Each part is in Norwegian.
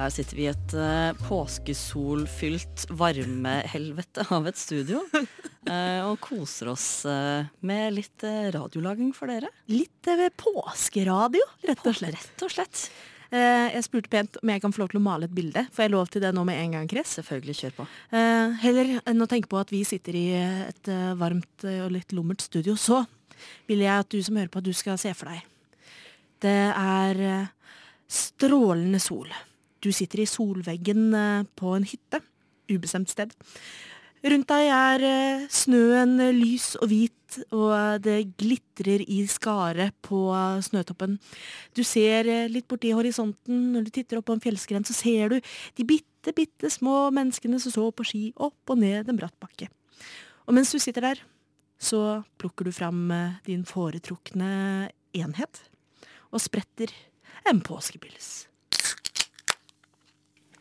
Her sitter vi i et uh, påskesolfylt varmehelvete av et studio. uh, og koser oss uh, med litt radiolaging for dere. Litt påskeradio, rett og slett. Rett og slett. jeg spurte pent om jeg kan få lov til å male et bilde. Får jeg lov til det nå med en gang, Chris? Selvfølgelig, kjør på. heller enn å tenke på at vi sitter i et varmt og litt lummert studio, så vil jeg at du som hører på, at du skal se for deg. Det er strålende sol. Du sitter i solveggen eh, på en hytte. Ubestemt sted. Rundt deg er eh, snøen lys og hvit, og det glitrer i skaret på snøtoppen. Du ser eh, litt borti horisonten, når du titter opp på en fjellskrent, så ser du de bitte, bitte små menneskene som så på ski opp og ned en bratt bakke. Og mens du sitter der, så plukker du fram din foretrukne enhet og spretter en påskepils.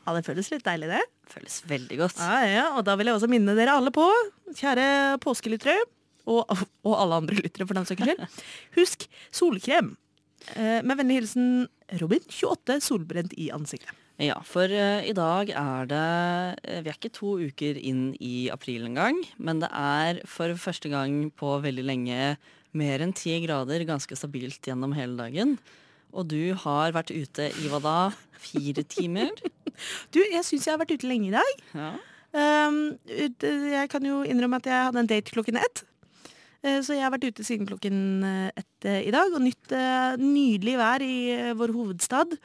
Ja, det føles litt deilig, det. Føles veldig godt. Ja, ja, Og da vil jeg også minne dere alle på, kjære påskelyttere, og, og alle andre lyttere for den saks skyld, husk solkrem. Eh, med vennlig hilsen Robin, 28, solbrent i ansiktet. Ja, for uh, i dag er det uh, Vi er ikke to uker inn i april engang, men det er for første gang på veldig lenge mer enn ti grader ganske stabilt gjennom hele dagen. Og du har vært ute i hva da? Fire timer? Du, jeg syns jeg har vært ute lenge i dag. Ja. Um, jeg kan jo innrømme at jeg hadde en date klokken ett. Uh, så jeg har vært ute siden klokken eh, ett uh, i dag og nytt uh, nydelig vær i vår hovedstad.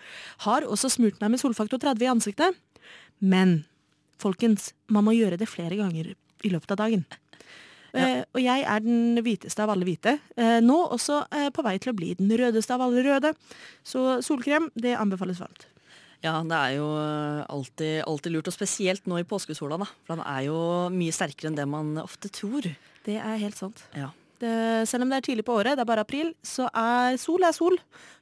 Har også smurt meg med solfaktor 30 i ansiktet. Men folkens, man må gjøre det flere ganger i løpet av dagen. Ja. og jeg er den hviteste av alle hvite. nå også på vei til å bli den rødeste av alle røde. Så solkrem, det anbefales varmt. Ja, det er jo eh, alltid, alltid, lurt, og spesielt nå i påskesola. da. For den er jo mye sterkere enn det man ofte tror. Det er helt sant. Ja. Det, selv om det er tidlig på året, det er bare april, så er sol er sol.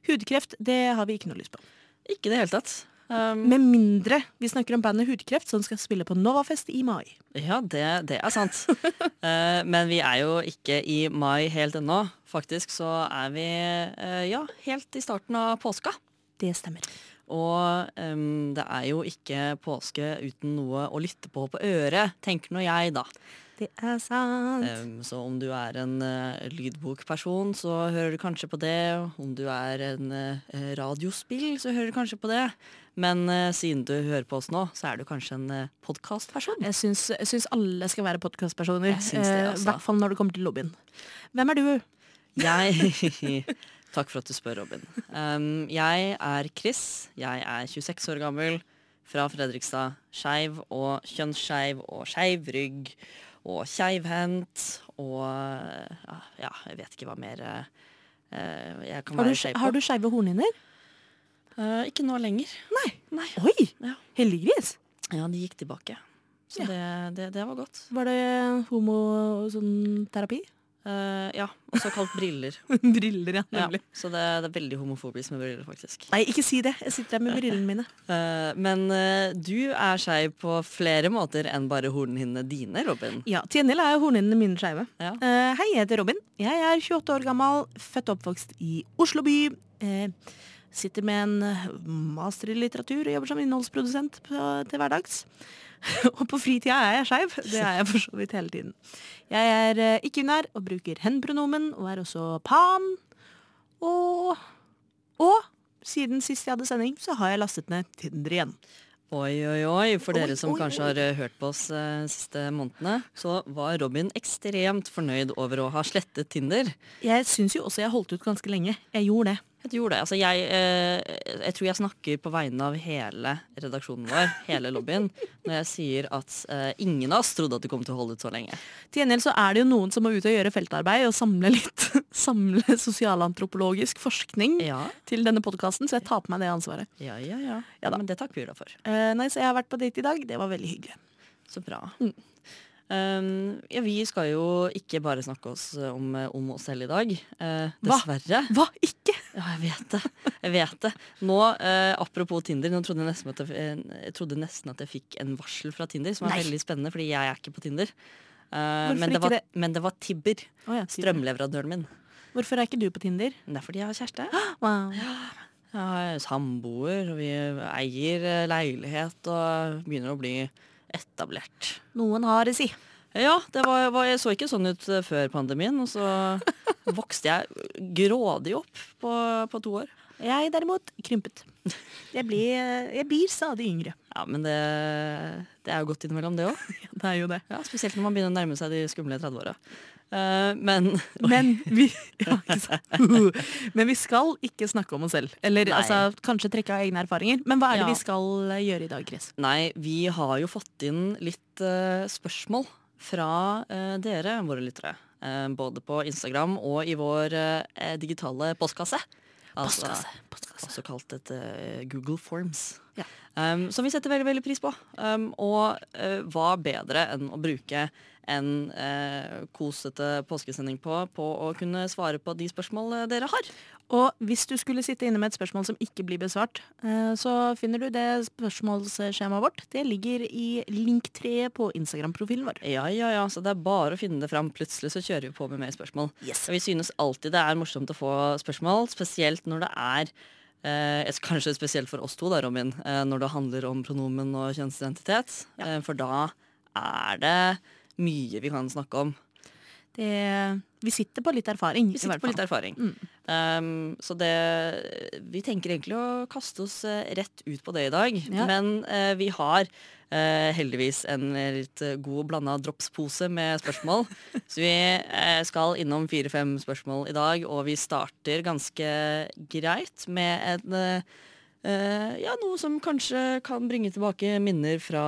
Hudkreft, det har vi ikke noe lyst på. Ikke i det hele tatt. Um, Med mindre vi snakker om bandet Hudkreft, som skal spille på Novafest i mai. Ja, det, det er sant. uh, men vi er jo ikke i mai helt ennå. Faktisk så er vi uh, ja, helt i starten av påska. Det stemmer. Og um, det er jo ikke påske uten noe å lytte på på øret, tenker nå jeg, da. Det er sant. Um, så om du er en uh, lydbokperson, så hører du kanskje på det. Om du er en uh, radiospill, så hører du kanskje på det. Men uh, siden du hører på oss nå, så er du kanskje en uh, podkastperson. Jeg syns, alle skal være podkastpersoner. I hvert fall når det kommer til lobbyen. Hvem er du? Jeg Takk for at du spør, Robin. Um, jeg er Chris. Jeg er 26 år gammel, fra Fredrikstad. Skeiv og kjønnsskeiv og skeiv rygg og keivhendt og ja, jeg vet ikke hva mer uh, jeg kan har være skeiv på. Har du skeive hornhinner? Uh, ikke nå lenger. Nei. Nei. Oi! Ja. Heldiggris. Ja, de gikk tilbake. Så ja. det, det, det, var godt. Var det homoterapi? Sånn Uh, ja, og såkalt briller. briller, ja, nemlig. Ja, så det, det, er veldig homofobisk med briller, faktisk. Nei, ikke si det. Jeg sitter her med brillene mine. Uh, men uh, du er skeiv på flere måter enn bare hornhinnene dine, Robin. Ja, til gjengjeld er hornhinnene mine skeive. Ja. hei, jeg heter Robin. Jeg er 28 år gammel, født og oppvokst i Oslo by. sitter med en master i litteratur og jobber som innholdsprodusent på, til hverdags. og på fritida er jeg skeiv. Det er jeg for så vidt hele tiden. Jeg er uh, ikke-binær og bruker hen-pronomen, og er også pan. Og, og siden sist jeg hadde sending, så har jeg lastet ned Tinder igjen. Oi, oi, oi. For dere som kanskje har eh, hørt på oss de uh, siste månedene, så var Robin ekstremt fornøyd over å ha slettet Tinder. Jeg syns jo også jeg holdt ut ganske lenge. Jeg gjorde det. Jeg gjorde det. Altså, jeg, eh, jeg, tror jeg snakker på vegne av hele redaksjonen vår, hele lobbyen, når jeg sier at eh, ingen av oss trodde at det kom til å holde ut så lenge. Til gjengjeld så er det jo noen som må ut og gjøre feltarbeid og samle litt samle sosialantropologisk forskning ja. til denne podkasten, så jeg tar på meg det ansvaret. Ja, ja, ja. ja men det takker vi da for. Eh, nei, så jeg har vært på date i dag. Det var veldig hyggelig. Så bra. Mm. Um, ja, vi skal jo ikke bare snakke oss om, om oss selv i dag. Hva? dessverre. Hva ikke? Ja, jeg vet det. Jeg vet det. Nå, eh, Apropos Tinder, nå trodde jeg, nesten at jeg, jeg trodde nesten at jeg fikk en varsel fra Tinder, som er Nei. veldig spennende, fordi jeg er ikke på Tinder. Eh, men, det var, det? men det var Tibber, oh, ja, strømleverandøren min. Hvorfor er ikke du på Tinder? Det er fordi jeg har kjæreste. Wow. Jeg har samboer, og vi eier eh, leilighet og begynner å bli etablert. Noen har det, si. Ja, det var, var, jeg så ikke sånn ut eh, før pandemien, og så vokste jeg grådig opp på, på to år. Jeg derimot krympet. Jeg blir, jeg blir stadig yngre. Ja, men det, det er jo godt innimellom, det òg. Det er jo det. Ja, spesielt når man begynner å nærme seg de skumle 30-åra. Uh, men Men vi, ja. Men vi skal ikke snakke om oss selv. Eller altså, kanskje trekke av egne erfaringer. Men hva er det Ja. vi skal eh, gjøre i dag, Chris? Nei, vi har jo fått inn litt uh, spørsmål fra eh, dere, våre lyttere. Eh, både på Instagram og i vår eh, digitale postkasse. Altså, Postkasse. også kalt et eh, Google Forms. Ja. Um, som vi setter veldig veldig pris på. Um, og uh, hva bedre enn å bruke en eh, kosete påskesending på, på å kunne svare på de spørsmål eh, dere har. Og hvis du skulle sitte inne med et spørsmål som ikke blir besvart, eh, så finner du det spørsmålsskjemaet vårt. Det ligger i link 3 på Instagram-profilen vår. Ja, ja, ja, så det er bare å finne det fram. Plutselig så kjører vi på med mer spørsmål. Yes. Og vi synes alltid det er morsomt å få spørsmål, spesielt når det er eh, Kanskje spesielt for oss to, da, Robin, eh, når det handler om pronomen og kjønnsidentitet. Eh, for da er det mye vi kan snakke om. Det, vi sitter på litt erfaring. Vi sitter på litt erfaring. Mm. Um, så det Vi tenker egentlig å kaste oss eh, rett ut på det i dag. Ja. Men uh, vi har uh, heldigvis en litt god blanda dropspose med spørsmål. så vi uh, skal innom fire-fem spørsmål i dag, og vi starter ganske greit med en eh, ja, noe som kanskje kan bringe tilbake minner fra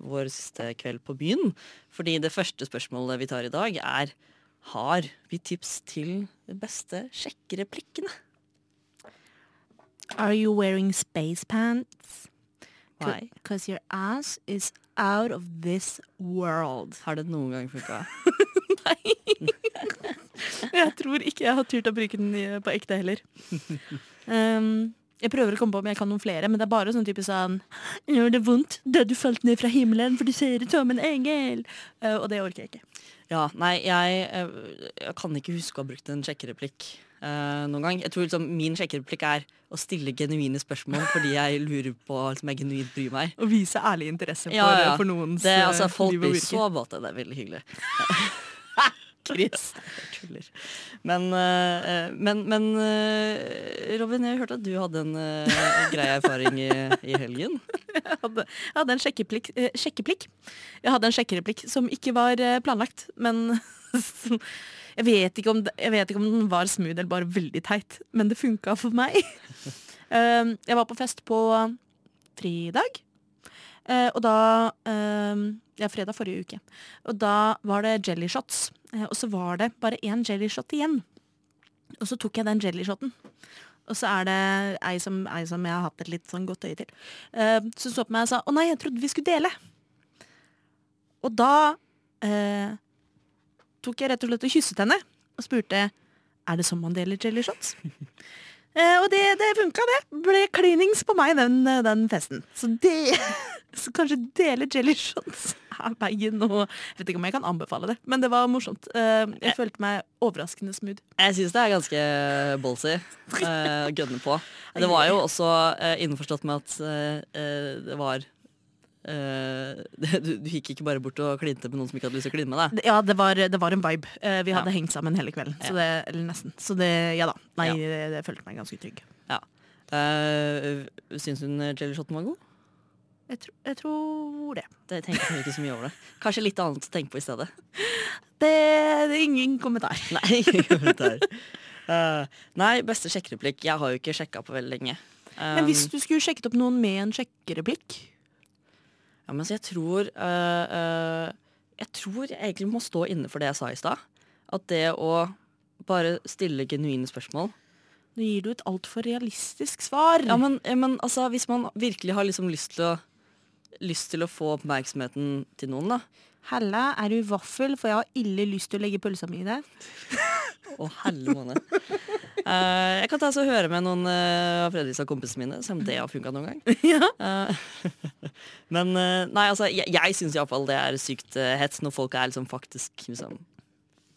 vår siste kveld på byen. Fordi det første spørsmålet vi tar i dag, er har vi tips til de beste sjekkereplikkene? Are you wearing space pants? Why? Because your ass is out of this world. Har det noen gang funka? Jeg tror ikke jeg har turt å bruke den på ekte heller. Um, jeg prøver å komme på om jeg kan noen flere, men det er bare sånn type sånn Gjør det vondt da du falt ned fra himmelen, for du ser ut som en engel? Uh, og det orker jeg ikke. Ja, nei, jeg, eh, jeg kan ikke huske å ha brukt en sjekkereplikk uh, noen gang. Jeg tror liksom min sjekkereplikk er å stille genuine spørsmål fordi jeg lurer på om jeg genuint bryr meg. Å vise ærlig interesse for, Ja, ja. for noens Det, altså, folk blir så våte. Det er veldig hyggelig. Chris. Tuller. Men, eh, men, men eh, Robin, jeg hørte at du hadde en eh, grei erfaring i, i helgen. Jeg hadde, jeg hadde en sjekkeplikk, eh, sjekkeplikk. Jeg hadde en sjekkereplikk som ikke var eh, planlagt, men jeg vet, ikke om jeg vet ikke om den var smooth eller bare veldig teit, men det funka for meg. Jeg var på fest på fredag, eh, og da eh, Ja, fredag forrige uke. Og da var det jelly shots, eh, og så var det bare én jelly shot igjen. Og så tok jeg den jelly shoten. Og så er det ei som, ei som jeg har hatt et litt sånn godt øye til. eh, som så på meg og sa 'Å nei, jeg trodde vi skulle dele'. Og da eh, tok jeg rett og slett og kysset henne og spurte 'Er det sånn man deler jelly shots?' Eh, og det, det funka, det. Ble klinings på meg den, eh, den festen. Så det Så kanskje dele jelly shots er veien nå. Jeg vet ikke om jeg kan anbefale det, men det var morsomt. Eh, jeg følte meg overraskende smooth. Jeg syns det er ganske ballsy uh, å gønne på. Det var jo også eh, innforstått med at eh, det var eh, du, du gikk ikke bare bort og klinte med noen som ikke hadde lyst til å kline med deg. Ja, det var, det var en vibe. Uh, vi hadde Ja. hengt sammen hele kvelden. Så det, eller nesten. Så det, ja da. Nei, det, det følte meg ganske trygg. Uh, Syns hun jellyshoten var god? Jeg, tro, jeg tror det. Det tenker jeg ikke så mye over det. Kanskje litt annet å tenke på i stedet. Det, det er ingen kommentar. Nei, kommentar. Uh, nei, beste sjekkereplikk. Jeg har jo ikke sjekka på veldig lenge. Um, Men hvis du skulle sjekket opp noen med en sjekkereplikk Ja, men så jeg tror øh, Jeg tror jeg egentlig må stå inne for det jeg sa i stad. At det å bare stille genuine spørsmål Nå gir du et altfor realistisk svar. Ja, men, ja, men altså, hvis man virkelig har liksom lyst til å lyst til å få oppmerksomheten til noen, da. Halla, er du vaffel? For jeg har ille lyst til å legge pølsa mi i deg. Å, helle måne. Eh, jeg kan ta og høre med noen uh, av Fredrikstad-kompisene mine, se om det har funka noen gang. Eh, men nei, altså, jeg, jeg syns iallfall det er sykt uh, hets når folk er liksom faktisk liksom,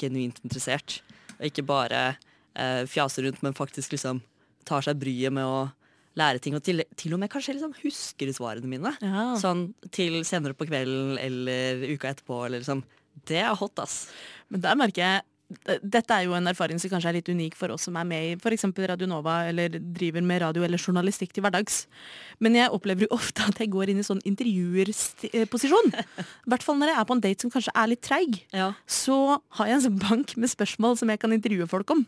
genuint interessert. Og ikke bare uh, fjaser rundt, men faktisk liksom tar seg bryet med å lære ting. Og til, til og med kanskje liksom husker svarene mine. Ja. Sånn til senere på kvelden eller uka etterpå. Eller liksom. Det er hot, ass. Men der merker jeg dette er jo en erfaring som kanskje er litt unik for oss som er med i f.eks. Radio Nova eller driver med radio eller journalistikk til hverdags. Men jeg opplever jo ofte at jeg går inn i sånn intervjuerposisjon. I hvert fall når jeg er på en date som kanskje er litt treig. Ja. Så har jeg en sånn bank med spørsmål som jeg kan intervjue folk om.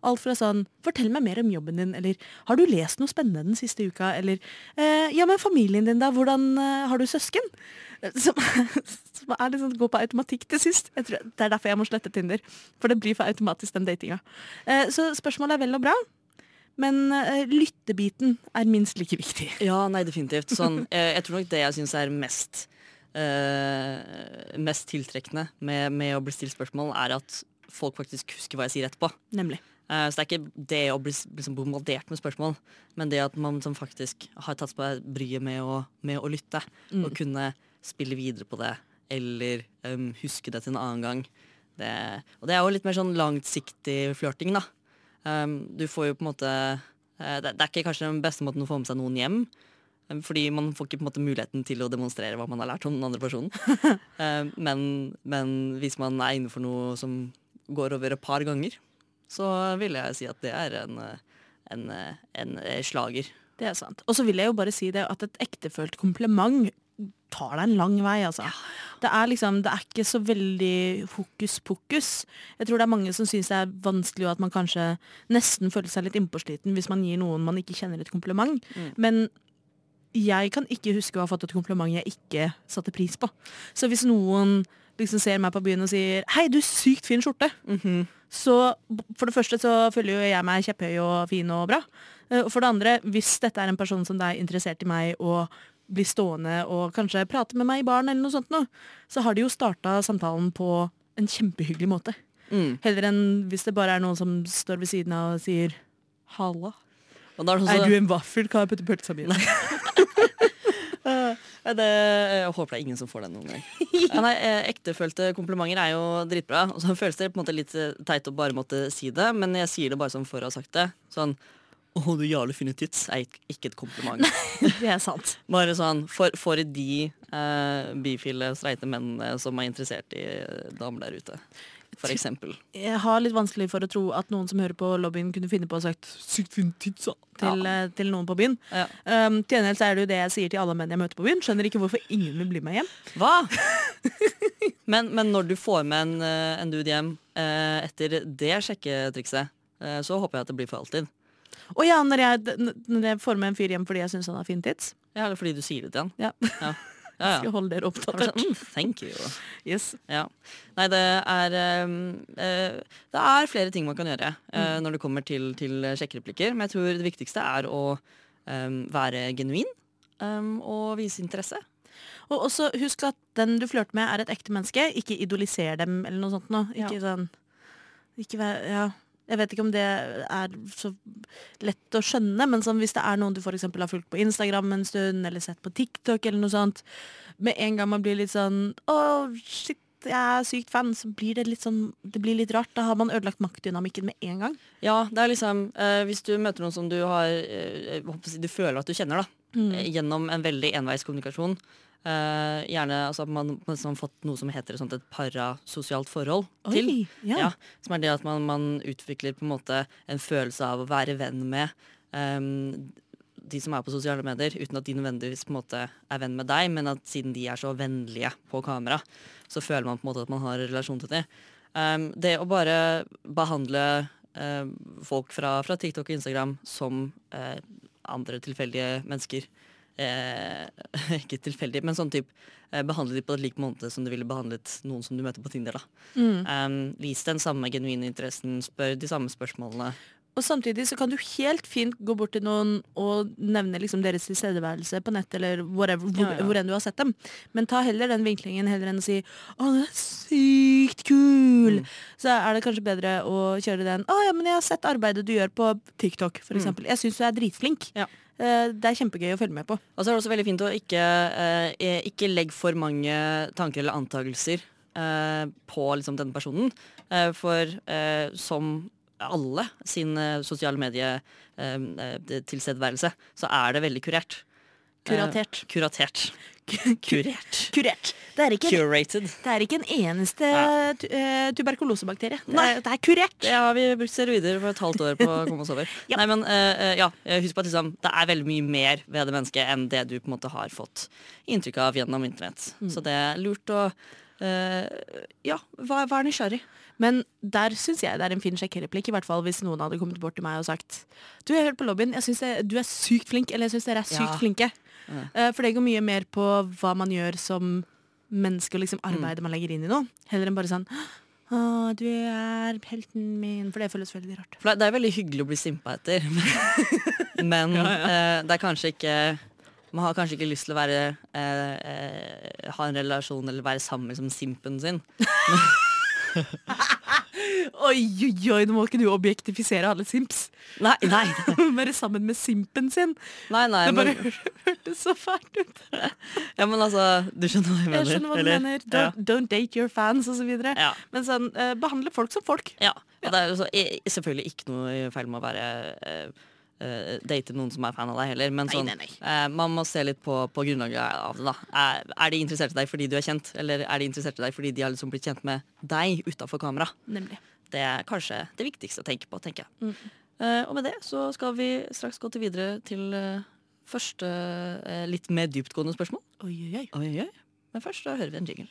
Alt fra sånn 'fortell meg mer om jobben din', eller 'har du lest noe spennende den siste uka', eller eh, 'ja, men familien din da, hvordan eh, har du søsken'? Som, som er liksom går på automatikk til sist. Jeg tror, det er derfor jeg må slette Tinder. For det blir for automatisk, den datinga. Eh, så spørsmålet er vel og bra. Men eh, lyttebiten er minst like viktig. Ja, nei, definitivt. Sånn, eh, jeg tror nok det jeg syns er mest eh, Mest tiltrekkende med, med å bli stilt spørsmål, er at folk faktisk husker hva jeg sier etterpå. Nemlig. Eh, så det er ikke det å bli liksom bombardert med spørsmål, men det at man som faktisk har tatt på seg bryet med å, med å lytte, og kunne spille videre på det, eller um, huske det til en annen gang. Det, og det er jo litt mer sånn langsiktig flørting, da. Um, du får jo på en måte uh, det, det er ikke kanskje den beste måten å få med seg noen hjem. um, Fordi man får ikke på en måte muligheten til å demonstrere hva man har lært om den andre personen. Um, men, men hvis man er inne for noe som går over et par ganger, så vil jeg si at det er en, en, en slager. Det er sant. Og så vil jeg jo bare si det at et ektefølt kompliment tar deg en lang vei, altså. Det er liksom, det er ikke så veldig hokus pokus. Jeg tror det er mange som syns det er vanskelig, og at man kanskje nesten føler seg litt innpåsliten hvis man gir noen man ikke kjenner et kompliment. Men jeg kan ikke huske å ha fått et kompliment jeg ikke satte pris på. Så hvis noen liksom ser meg på byen og sier 'hei, du, sykt fin skjorte', så for det første så føler jo jeg meg kjepphøy og fin og bra. Eh, Og for det andre, hvis dette er en person som er interessert i meg og blir stående og kanskje prate med meg i baren eller noe sånt noe, så har de jo starta samtalen på en kjempehyggelig måte. Mm. Heller enn hvis det bare er noen som står ved siden av og sier 'halla'. Og er det Er du en vaffel? Kan jeg putte pølsa mi i? Det, jeg håper det er ingen som får den noen gang. Ja, nei, eh, ektefølte komplimenter er jo dritbra. Og så føles det på en måte litt eh, teit å bare måtte si det, men jeg sier det bare sånn for å ha sagt det. Sånn Å, du jævlig fine tits er ikke- et kompliment. Det er sant. Bare sånn for, for de eh, bifile, streite mennene som er interessert i damer der ute. For eksempel. Jeg har litt vanskelig for å tro at noen som hører på lobbyen, kunne finne på å ha sagt 'sykt fin tits' da», til, eh, til noen på byen. Ja. Um, til gjengjeld er det jo det jeg sier til alle menn jeg møter på byen. Skjønner ikke hvorfor ingen vil bli med hjem. Hva?! men, men når du får med en, eh, en dude hjem eh, etter det sjekketrikset, eh, så håper jeg at det blir for alltid. Og ja, når jeg, når jeg får med en fyr hjem fordi jeg syns han har fin tits, Ja, eller fordi du sier det til han. ja. Ja. Ja, skal holde dere oppdatert. sånn, mm, thank you. Yes. Ja. Nei, det er um, uh, Det er flere ting man kan gjøre eh, når det kommer til, til sjekkereplikker. Men jeg tror det viktigste er å um, være genuin um, og vise interesse. Og også husk at den du flørter med, er et ekte menneske. Ikke idoliser dem eller noe sånt. Noe. Ikke sånn ikke vær, ja. Jeg vet ikke om det er så lett å skjønne, men sånn, hvis det er noen du eksempel har fulgt på Instagram en stund, eller sett på TikTok, eller noe sånt, med en gang man blir litt sånn Å, shit, jeg er sykt fan, så blir det litt sånn Det blir litt rart. Da har man ødelagt maktdynamikken med en gang. Ja, det er liksom eh, Hvis du møter noen som du har eh, Du føler at du kjenner, da. Mm. Gjennom en veldig enveiskommunikasjon. Eh, gjerne altså, man man har fått noe som heter et sånt et parasosialt forhold til. Ja. Ja, som er det at man, man utvikler på en måte en følelse av å være venn med um, de som er på sosiale medier, uten at de nødvendigvis på en måte er venn med deg, men at siden de er så vennlige på kamera, så føler man på en måte at man har en relasjon til dem. Um, det å bare behandle uh, folk fra, fra TikTok og Instagram som uh, andre tilfeldige mennesker eh, Ikke tilfeldig, men sånn type eh, behandle de på et lik måte som du ville behandlet noen som du møter på Tinder. da. Mm. Um, vis den samme genuine interessen, spør de samme spørsmålene. Og samtidig så kan du helt fint gå bort til noen og nevne liksom deres tilstedeværelse på nett eller whatever, hvor, Ja, ja. hvor enn du har sett dem. Men ta heller den vinklingen heller enn å si 'Å, den er sykt kul'. Mm. Så er det kanskje bedre å kjøre den 'Å ja, men jeg har sett arbeidet du gjør på TikTok', for Mm. eksempel. Jeg syns du er dritflink. Ja. Eh, Det er kjempegøy å følge med på. Og så er det også veldig fint å ikke, eh, eh, ikke legge for mange tanker eller antakelser eh, på liksom, denne personen. For eh, som alle sin sosiale medietilstedeværelse, så er det veldig kurert. Kuratert. Kuratert. Kurert. Kurert. Det er ikke, Curated. det er ikke en eneste Ja. eh, tuberkulosebakterie. Det Nei. er, det er kurert. Det har vi brukt steroider for et halvt år på å komme oss over. Ja. Nei, men eh, ja, husk på at liksom, det er veldig mye mer ved det mennesket enn det du på en måte har fått inntrykk av gjennom internett. Mm. Så det er lurt å Uh, ja, vær, vær nysgjerrig. Men der syns jeg det er en fin sjekkereplikk, i hvert fall hvis noen hadde kommet bort til meg og sagt Du, jeg har hørt på lobbyen, jeg syns du er sykt flink, eller jeg syns dere er sykt Ja. flinke. Eh, for det går mye mer på hva man gjør som menneske, og liksom Mm. arbeidet man legger inn i noe. Heller enn bare sånn Å, du er helten min. For det føles veldig rart. For det, er veldig hyggelig å bli simpa etter, men eh, det er kanskje ikke man har kanskje ikke lyst til å være eh, eh, ha en relasjon eller være sammen med liksom, simpen sin. Oi, oi, oi, nå må ikke du objektifisere alle simps. Nei, nei, Være sammen med simpen sin. nei, nei Det bare men, hørtes så fælt ut. ja, men altså, du skjønner hva jeg mener? Jeg skjønner hva du eller? mener. Don't, don't date your fans, osv. Ja. Men sånn, eh, behandle folk som folk. Ja, og det er jo så, i- selvfølgelig ikke noe feil med å være eh, eh, date noen som er fan av deg heller, men sånn, nei, nei. eh, man må se litt på, på grunnlaget av det. da. Er, er de interessert i deg fordi du er kjent, eller er de interessert i deg fordi de har liksom blitt kjent med deg utafor kamera? Nemlig. Det er kanskje det viktigste å tenke på, tenker jeg. Mm. Uh, og med det så skal vi straks gå til videre til uh, første uh, litt mer dyptgående spørsmål. Oi, oi, oi. Oi, oi. Men først da hører vi en jingle.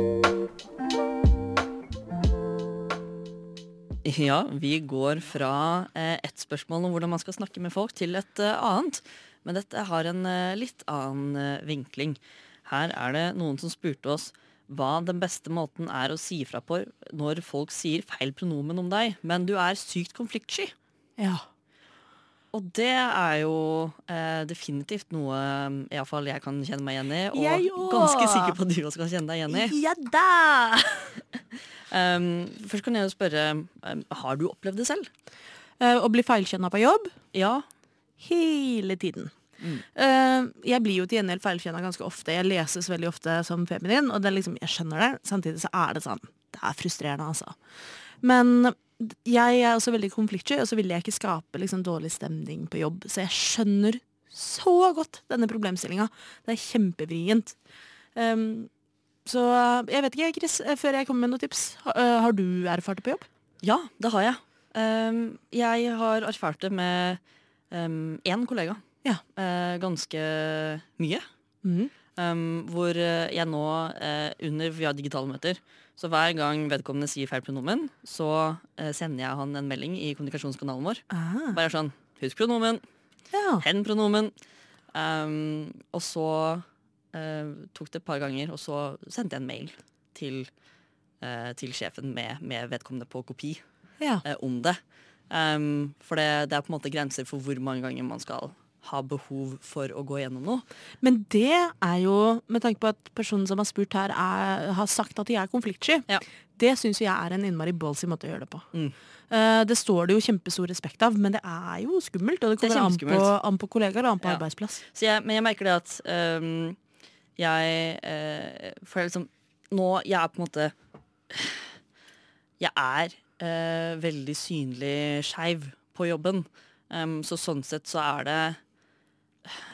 Ja, vi går fra eh, ett spørsmål om hvordan man skal snakke med folk, til et eh, annet. Men dette har en eh, litt annen eh, vinkling. Her er det noen som spurte oss hva den beste måten er å si ifra på når folk sier feil pronomen om deg, men du er sykt konfliktsky. Ja. Og det er jo eh, definitivt noe eh, i alle fall jeg kan kjenne meg igjen i, og ganske sikker på at du også kan kjenne deg igjen i. Ja da! Um, først kan jeg jo spørre, um, har du opplevd det selv? Uh, å bli feilkjønna på jobb Ja. hele tiden. Mm. Uh, jeg blir jo til gjengjeld feilkjønna ganske ofte. Jeg leses veldig ofte som feminin, og det liksom, jeg skjønner det. Samtidig så er det sånn. Det er frustrerende, altså. Men jeg er også veldig konfliktsky, og så vil jeg ikke skape liksom, dårlig stemning på jobb. Så jeg skjønner så godt denne problemstillinga. Det er kjempevrient. Um, så jeg vet ikke, Chris, eh, før jeg kommer med noen tips. Eh, har du erfart det på jobb? Ja, det har jeg. Um, jeg har erfart det med én kollega. Ja. Eh, ganske mye. Mm. Um, hvor eh, jeg nå, eh, under vi har digitale møter, så hver gang vedkommende sier feil pronomen, så eh, sender jeg han en melding i kommunikasjonskanalen vår. Aha. Bare sånn Husk pronomen. ja. Hen-pronomen. Um, og så eh, tok det et par ganger, og så sendte jeg en mail til, uh, til sjefen med, med vedkommende på kopi ja. uh, om det. Um, for det, det er på en måte grenser for hvor mange ganger man skal ha behov for å gå gjennom noe. Men det er jo, med tanke på at personen som har spurt her, er, har sagt at de er konfliktsky, Ja. det syns jeg er en innmari ballsy måte å gjøre det på. Mm. Det står det jo kjempestor respekt av, men det er jo skummelt. Og det Det er kommer an på, an på kollegaer og an på Ja. arbeidsplass. Så jeg, men jeg merker det at um, jeg eh, For jeg liksom Nå Jeg er på en måte Jeg er eh, veldig synlig skeiv på jobben. Um, så sånn sett så er det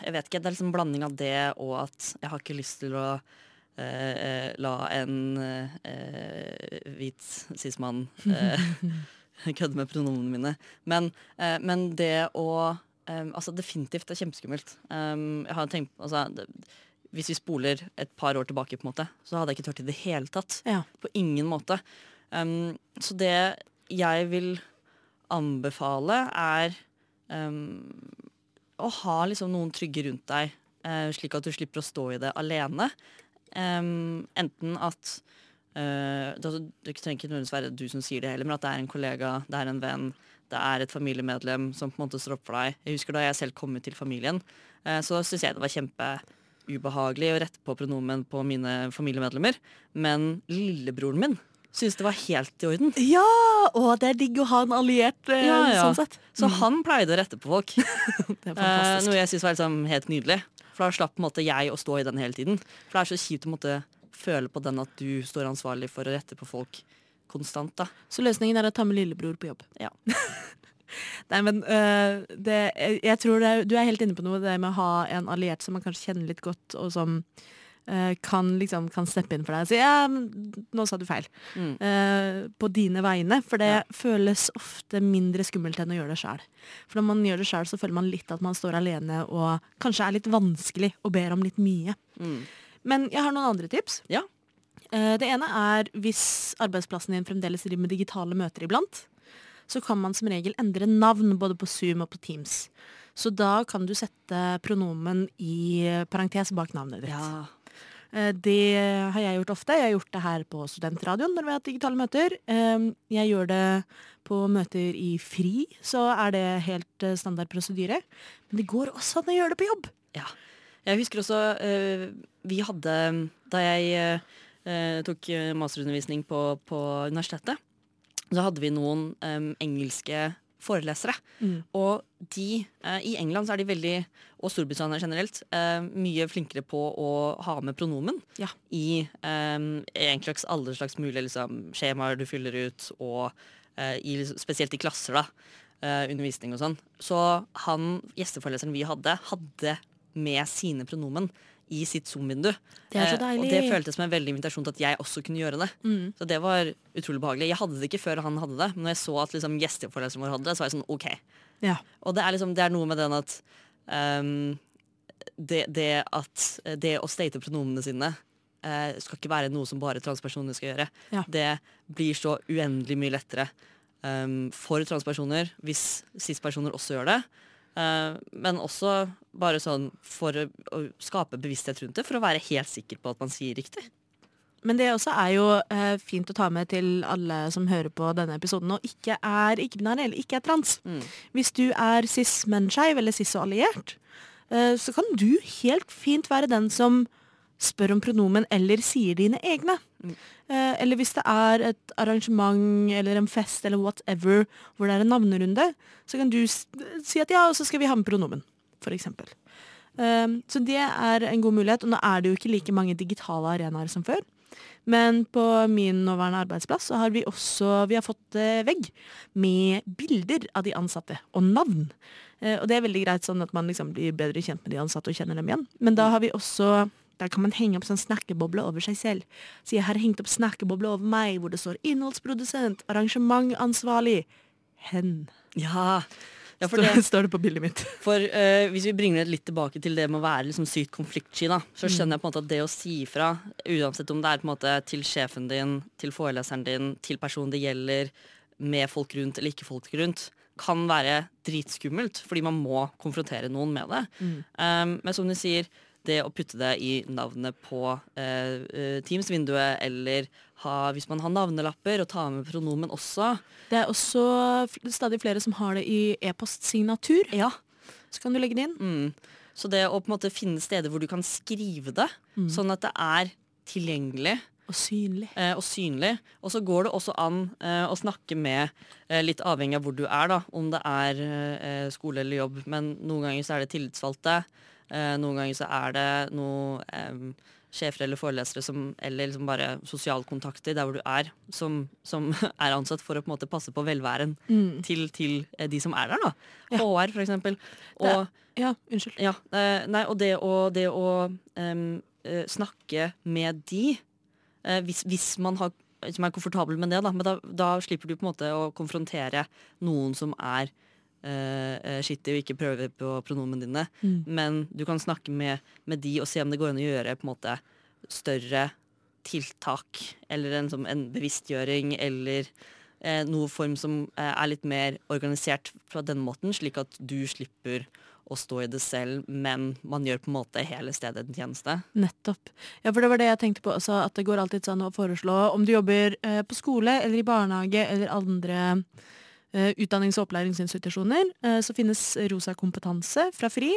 Jeg vet ikke, det er liksom blanding av det og at jeg har ikke lyst til å eh, la en eh, hvit cis-mann eh, kødde med pronomene mine. Men, eh, men det å eh, Altså, definitivt det er kjempeskummelt. Um, jeg har tenkt, altså, det, hvis vi spoler et par år tilbake, på en måte, så hadde jeg ikke tørt i det hele tatt. Ja. På ingen måte. Um, så det jeg vil anbefale, er um, å ha liksom noen trygge rundt deg, uh, slik at du slipper å stå i det alene. Um, enten at uh, det, det trenger ikke nødvendigvis være du som sier det heller, men at det er en kollega, det er en venn, det er et familiemedlem som på en måte står opp for deg. Jeg husker da jeg selv kom ut til familien, uh, så syns jeg det var kjempeubehagelig å rette på pronomen på mine familiemedlemmer. Men lillebroren min syntes det var helt i orden. Ja! Og det er digg å ha en alliert, eh, Ja, ja. sånn sett. Så han pleide å rette på folk. Det er Eh, noe jeg syns var liksom helt nydelig. For da slapp måte jeg å stå i den hele tiden. For det er så kjipt å måtte føle på den at du står ansvarlig for å rette på folk konstant. da. Så løsningen er å ta med lillebror på jobb. Ja. Nei, men uh, det, jeg tror det du er helt inne på noe, det med å ha en alliert som man kanskje kjenner litt godt, og som uh, kan, liksom, kan steppe inn for deg og si ja, nå sa du feil. Mm. Uh, på dine vegne, for det Ja. føles ofte mindre skummelt enn å gjøre det sjøl. For når man gjør det sjøl, så føler man litt at man står alene og kanskje er litt vanskelig og ber om litt mye. Mm. Men jeg har noen andre tips. Ja. Det ene er hvis arbeidsplassen din fremdeles driver med digitale møter iblant, så kan man som regel endre navn både på Zoom og på Teams. Så da kan du sette pronomen i parentes bak navnet ditt. ja. Eh, Det har jeg gjort ofte. Jeg har gjort det her på studentradioen når vi har hatt digitale møter. Eh, Jeg gjør det på møter i fri, så er det helt eh, standard prosedyre. Men det går også an å gjøre det på jobb. Ja. Jeg husker også eh, Vi hadde Da jeg tok masterundervisning på, på universitetet, så hadde vi noen um, engelske forelesere. Mm. Og de eh, I England så er de veldig, og Storbritannia generelt, eh, mye flinkere på å ha med pronomen Ja. i eh, egentlig alle slags mulige liksom, skjemaer du fyller ut, og eh, i, spesielt i klasser, da. eh, undervisning og sånn. Så han, gjesteforeleseren vi hadde, hadde med sine pronomen i sitt Zoom-vindu. Det er så Eh, og det føltes som en veldig invitasjon til at jeg også kunne gjøre det. Mm. Så det var utrolig behagelig. Jeg hadde det ikke før han hadde det, men når jeg så at liksom, gjesteforeleseren vår hadde det, så var jeg sånn OK. Ja. Og det er, liksom, det er noe med den at um, det, det at det å state pronomene sine uh, skal ikke være noe som bare transpersoner skal gjøre. Ja. Det blir så uendelig mye lettere um, for transpersoner hvis cis-personer også gjør det. Eh, men også bare sånn for å, å skape bevissthet rundt det, for å være helt sikker på at man sier riktig. Men det også er jo eh, fint å ta med til alle som hører på denne episoden og ikke er ikke-binær eller ikke er trans. Mm. Hvis du er cis, men skeiv eller cis og alliert, eh, så kan du helt fint være den som spør om pronomen eller sier dine egne. Mm. Eh, eller hvis det er et arrangement eller en fest eller whatever hvor det er en navnerunde, så kan du si at ja, og så skal vi ha med pronomen, for eksempel. Eh, så det er en god mulighet, og nå er det jo ikke like mange digitale arenaer som før. Men på min nåværende arbeidsplass så har vi også vi har fått eh, vegg med bilder av de ansatte og navn. Eh, og det er veldig greit sånn at man liksom blir bedre kjent med de ansatte og kjenner dem igjen. Men da har vi også der kan man henge opp sånn snakkeboble over seg selv. Så jeg har hengt opp snakkeboble over meg hvor det står innholdsprodusent, arrangementansvarlig, hen. Ja, ja for det, står det på bildet mitt. For uh, Hvis vi bringer det litt tilbake til det med å være liksom sykt konfliktsky, da, så skjønner jeg på en måte at det å si ifra, uansett om det er på en måte til sjefen din, til foreleseren din, til personen det gjelder, med folk rundt eller ikke folk rundt, kan være dritskummelt, fordi man må konfrontere noen med det. Um, men som du sier, det å putte det i navnet på eh, eh, Teams-vinduet, eller ha, hvis man har navnelapper, og ta med pronomen også. Det er også stadig flere som har det i e-postsignatur. Ja, Så kan du legge det inn. Mm. Så det å på en måte finne steder hvor du kan skrive det, sånn at det er tilgjengelig Og synlig. eh, og synlig. Og så går det også an eh, å snakke med, eh, litt avhengig av hvor du er, da, om det er eh, skole eller jobb, men noen ganger så er det tillitsvalgte. Eh, noen ganger så er det noe sjefer eller forelesere som, eller liksom bare sosialkontakter der hvor du er, som, som er ansatt for å på en måte passe på velværen Mm. til, til eh, de som er der. da. Ja. HR, for eksempel. Det er- Ja, unnskyld. ja, eh, nei, og det å, det å eh, snakke med de, eh, hvis, hvis man har, er komfortabel med det, da. Men da, da slipper du på en måte å konfrontere noen som er eh, eh, skittig og ikke prøver på pronomen dine. Mm. Men du kan snakke med, med de og se om det går an å gjøre på en måte større tiltak. Eller en, som en bevisstgjøring, eller eh, noe form som eh, er litt mer organisert fra den måten, slik at du slipper å stå i det selv, men man gjør på en måte hele stedet en tjeneste. Nettopp. Ja, for det var det jeg tenkte på også, at det går alltid sånn å foreslå om du jobber eh, på skole eller i barnehage eller andre utdannings- og opplæringsinstitusjoner, eh, så finnes Rosa kompetanse fra FRI.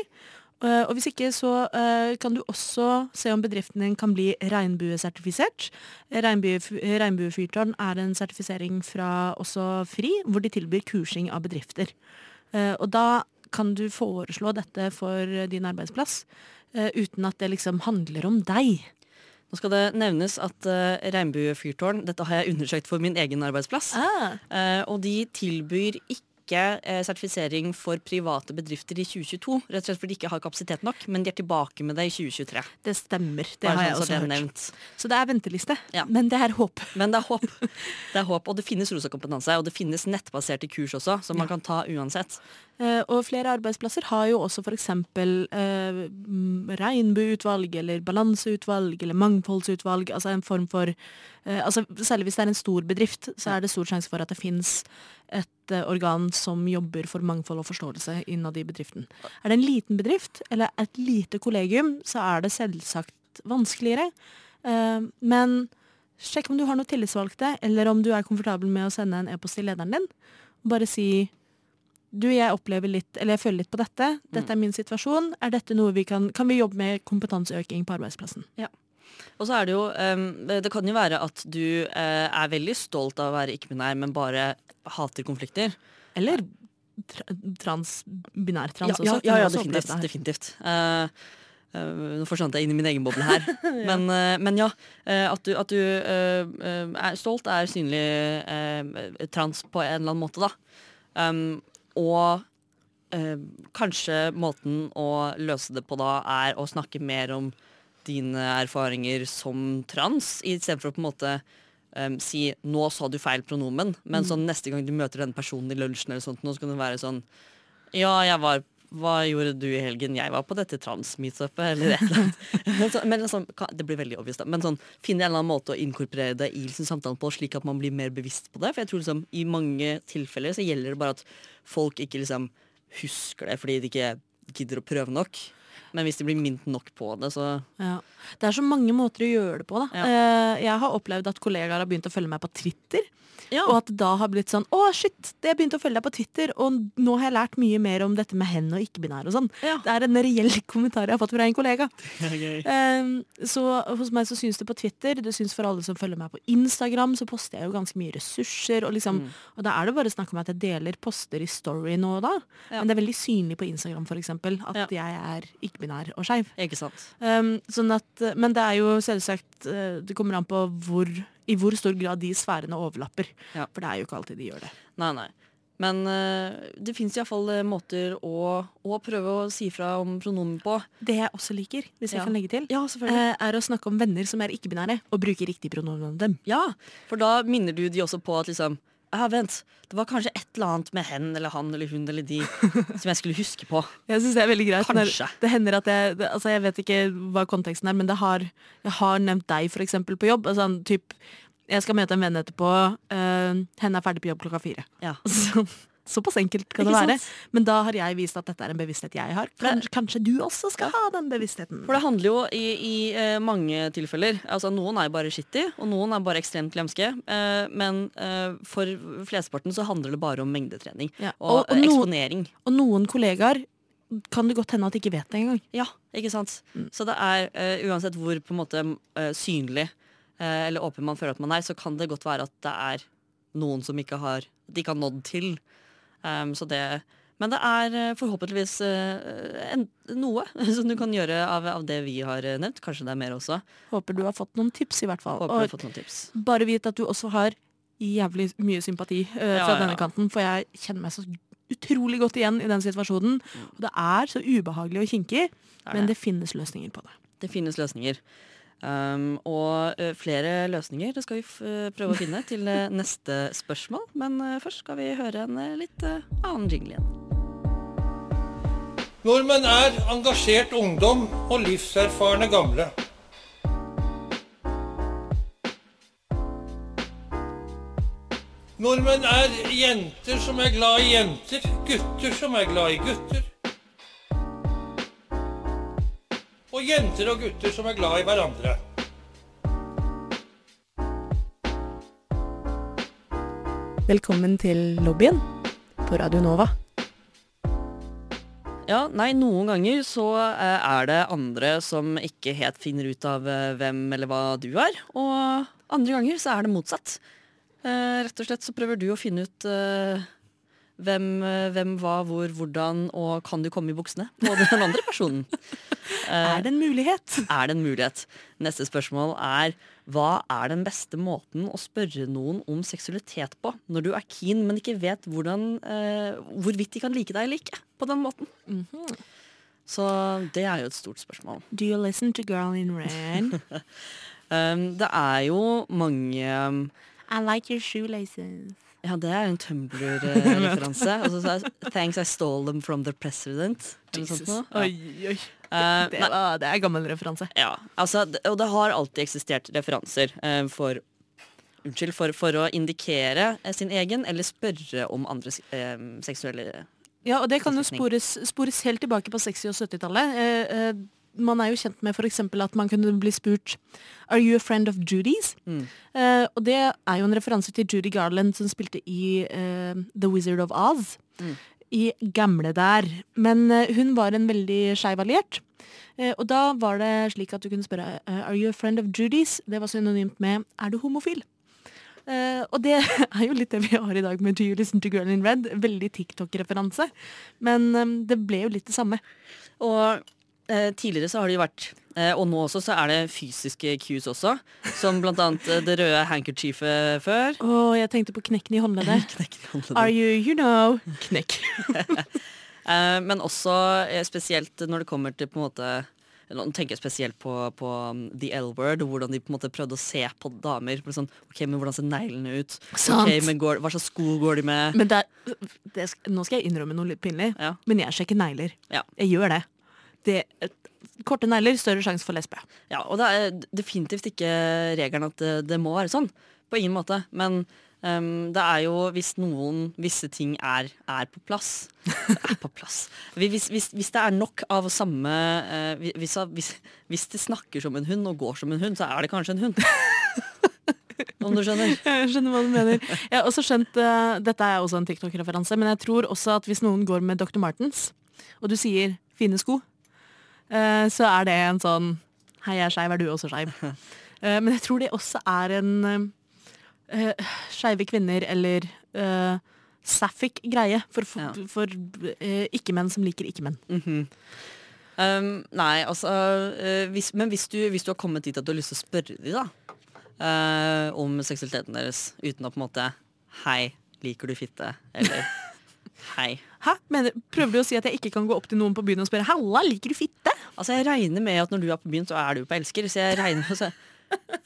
Eh, og hvis ikke, så eh, kan du også se om bedriften din kan bli regnbuesertifisert. Regnbue- Regnbuefyrtårn er en sertifisering fra også FRI, hvor de tilbyr kursing av bedrifter. Eh, og da kan du foreslå dette for din arbeidsplass, eh, uten at det liksom handler om deg. Nå skal det nevnes at uh, Regnbuefyrtårn, dette har jeg undersøkt for min egen arbeidsplass, Ah. Uh, og de tilbyr ikke eh, sertifisering for private bedrifter i 2022. Rett og slett fordi de ikke har kapasitet nok, men de er tilbake med det i 2023. Det stemmer. Det Bare har jeg sånn også er hørt. nevnt. Så det er venteliste. Ja. Men det er håp. Men det er håp. Det er håp. Og det finnes rosa kompetanse, og det finnes nettbaserte kurs også, som man kan ta uansett. Eh, og flere arbeidsplasser har jo også f.eks. Eh, regnbueutvalg eller balanseutvalg eller mangfoldsutvalg. Altså en form for eh, altså Særlig hvis det er en stor bedrift, så er det stor sjanse for at det fins et eh, organ som jobber for mangfold og forståelse innad i bedriften. Er det en liten bedrift eller et lite kollegium, så er det selvsagt vanskeligere. Eh, men sjekk om du har noen tillitsvalgte, eller om du er komfortabel med å sende en e-post til lederen din. Bare si du, jeg opplever litt, eller jeg føler litt på dette. Dette er min situasjon. Er dette noe vi kan, kan vi jobbe med kompetanseøking på arbeidsplassen? Og så er det jo um, Det kan jo være at du uh, er veldig stolt av å være ikke-binær, men bare hater konflikter. Eller tra trans, binærtrans ja, også. ja, ja, ja definitivt. definitivt. Uh, uh, nå forsvant jeg inn i min egen boble her. men, eh, men ja, at du, at du er stolt, er synlig trans på en eller annen måte, da. Um, og eh, kanskje måten å løse det på da, er å snakke mer om dine erfaringer som trans, istedenfor å på en måte um, si 'nå sa du feil pronomen', men sånn neste gang du møter denne personen i lunsjen, eller sånt, nå så kan det være sånn 'ja, jeg var hva gjorde du i helgen? Jeg var på dette trans-meetupet, eller et eller annet. Men så- men liksom, det blir veldig obvious, da. Men sånn, finne en eller annen måte å inkorporere det i liksom, samtalen på, slik at man blir mer bevisst på det. For jeg tror liksom, i mange tilfeller så gjelder det bare at folk ikke liksom husker det fordi de ikke gidder å prøve nok. Men hvis de blir minnet nok på det, så Ja. Det er så mange måter å gjøre det på. Da. Ja. Eh, jeg har opplevd at kollegaer har begynt å følge meg på Twitter. Ja. Og at det da har blitt sånn Å, shit! Det jeg begynte å følge deg på Twitter, og nå har jeg lært mye mer om dette med hen og ikke-binær og sånn. Det er en reell kommentar jeg har fått fra en kollega. Ehm, så hos meg så syns det på Twitter, det syns for alle som følger meg på Instagram, så poster jeg jo ganske mye ressurser. Og, liksom, Mm. og da er det bare snakk om at jeg deler poster i story nå og da. Men det er veldig synlig på Instagram for eksempel, at jeg er ikke-binær og skeiv. Um, sånn at, men det er jo selvsagt eh, Det kommer an på hvor, i hvor stor grad de sfærene overlapper. Ja. For det er jo ikke alltid de gjør det. Nei, nei. Men uh, det fins iallfall måter å, å prøve å si fra om pronomen på. Det jeg også liker, hvis jeg kan legge til, Ja, eh, er å snakke om venner som er ikke-binære, og bruke riktig pronomen om dem. Ja, for da minner du de også på at liksom Ja, vent, det var kanskje et eller annet med hen eller han eller hun eller de som jeg skulle huske på. Jeg synes det er veldig greit. Kanskje. Det hender at jeg det, altså Jeg vet ikke hva konteksten er, men det har, jeg har nevnt deg for eksempel på jobb. Altså, typ, jeg skal møte en venn etterpå. Uh, henne er ferdig på jobb klokka fire. Ja. Så, såpass enkelt kan det være. Men da har jeg vist at dette er en bevissthet jeg har. Kanskje, kanskje du også skal ha den bevisstheten. For det handler jo i, i uh, mange tilfeller Altså Noen er bare shitty, og noen er bare ekstremt glemske. Uh, men uh, for flesteparten så handler det bare om mengdetrening Ja, og, og- og noen- eksponering. Og noen kollegaer kan det godt hende at de ikke vet det engang. Ja, ikke sant? Mm. Så det er eh, uansett hvor på en måte eh, synlig eh, eller åpen man føler at man er, så kan det godt være at det er noen som ikke har, de ikke har nådd til. Um, så det, men det er eh, forhåpentligvis eh, noe som du kan gjøre av, av det vi har eh, nevnt. Kanskje det er mer også. Håper du har fått noen tips, i hvert fall. Håper du har fått noen tips. bare vit at du også har jævlig mye sympati uh, Ja, fra denne ja. kanten, for jeg kjenner meg så utrolig godt igjen i den situasjonen. Og det er så ubehagelig og kinkig, men det. det finnes løsninger på det. Det finnes løsninger. Um, og eh, flere løsninger det skal vi eh, prøve å finne til eh, neste spørsmål. Men først skal vi høre en litt annen jingle igjen. Nordmenn er engasjert ungdom og livserfarne gamle. Nordmenn er jenter som er glad i jenter, gutter som er glad i gutter. Og jenter og gutter som er glad i hverandre. Velkommen til lobbyen på Radio Nova. Ja, nei, noen ganger så eh, er det andre som ikke helt finner ut av eh, hvem eller hva du er. Og andre ganger så er det motsatt. Eh, rett og slett så prøver du å finne ut hvem, eh, hvem, hva, hvor, hvordan, og kan du komme i buksene på den andre personen. Eh, Er det en mulighet? er det en mulighet? Neste spørsmål er hva er den beste måten å spørre noen om seksualitet på når du er keen, men ikke vet hvordan, eh, hvorvidt de kan like deg eller ikke på den måten? Så det er jo et stort spørsmål. Do you listen to Girl in Red? Um, det er jo mange um, I like your shoelaces. Ja, det er en Tumblr-referanse. Og så sa jeg 'Thanks, I stole them from the president'. Jesus. sånt. Ja. Oi, oi. Uh, Det, var, det er gammel referanse. Ja, altså, og det har alltid eksistert referanser uh, for Unnskyld, for, for å indikere eh, sin egen, eller spørre om andres eh, seksuelle Ja, og det kan jo spores, spores helt tilbake på 60- og 70-tallet. Eh, eh, man er jo kjent med f.eks. at man kunne bli spurt Are you a friend of Judy's? Mm. Uh, og det er jo en referanse til Judy Garland som spilte i uh, The Wizard of Oz. Mm. I gamle der. Men uh, hun var en veldig skeiv alliert. Og da var det slik at du kunne spørre Are you a friend of Judy's? Det var synonymt med Er du homofil? Uh, og det er jo litt det vi har i dag med Do You Listen to Girl in Red. Veldig TikTok-referanse. Men um, det ble jo litt det samme. Og tidligere så har det jo vært eh, Og nå også så er det fysiske cues også. Som blant annet eh, det røde handkerchiefet før. Å, jeg tenkte på knekken i håndleddet. Knekk i håndleddet. Are you, you know Knekk. Eh, men også eh, spesielt når det kommer til på en måte Nå tenker jeg spesielt på, på um, The L-word, hvordan de på en måte prøvde å se på damer. Sånn, ok, men Hvordan ser neglene ut? Sant. Ok, men går, Hva slags sko går de med? Men det er, det nå skal jeg innrømme noe litt pinlig, Ja. men jeg sjekker negler. Ja. Jeg gjør det. Det korte negler, større sjanse for lesbe. Ja, og det er definitivt ikke regelen at det, det må være sånn. På ingen måte. Men um, det er jo hvis noen visse ting er, er på plass Er på plass. Hvis, hvis, hvis det er nok av samme uh, hvis, hvis, hvis det snakker som en hund og går som en hund, så er det kanskje en hund. Om du skjønner? Jeg skjønner hva du mener. Jeg har også skjønt, uh, Dette er også en TikTok-referanse, men jeg tror også at hvis noen går med Dr. Martens, og du sier 'fine sko', så er det en sånn 'hei, jeg er skeiv, er du også skeiv'? Eh, men jeg tror det også er en uh, skeive kvinner eller uh, sapphic greie for, for, Ja. for uh, ikke-menn som liker ikke-menn. Um, nei, altså uh, hvis, Men hvis du, hvis du har kommet dit at du har lyst til å spørre dem da eh, om seksualiteten deres uten å på en måte Hei, liker du fitte? Eller Hei. Hæ? Mener, prøver du å si at jeg ikke kan gå opp til noen på byen og spørre 'halla, liker du fitte'? Altså Jeg regner med at når du er på byen, så er du på elsker. Så jeg regner med så,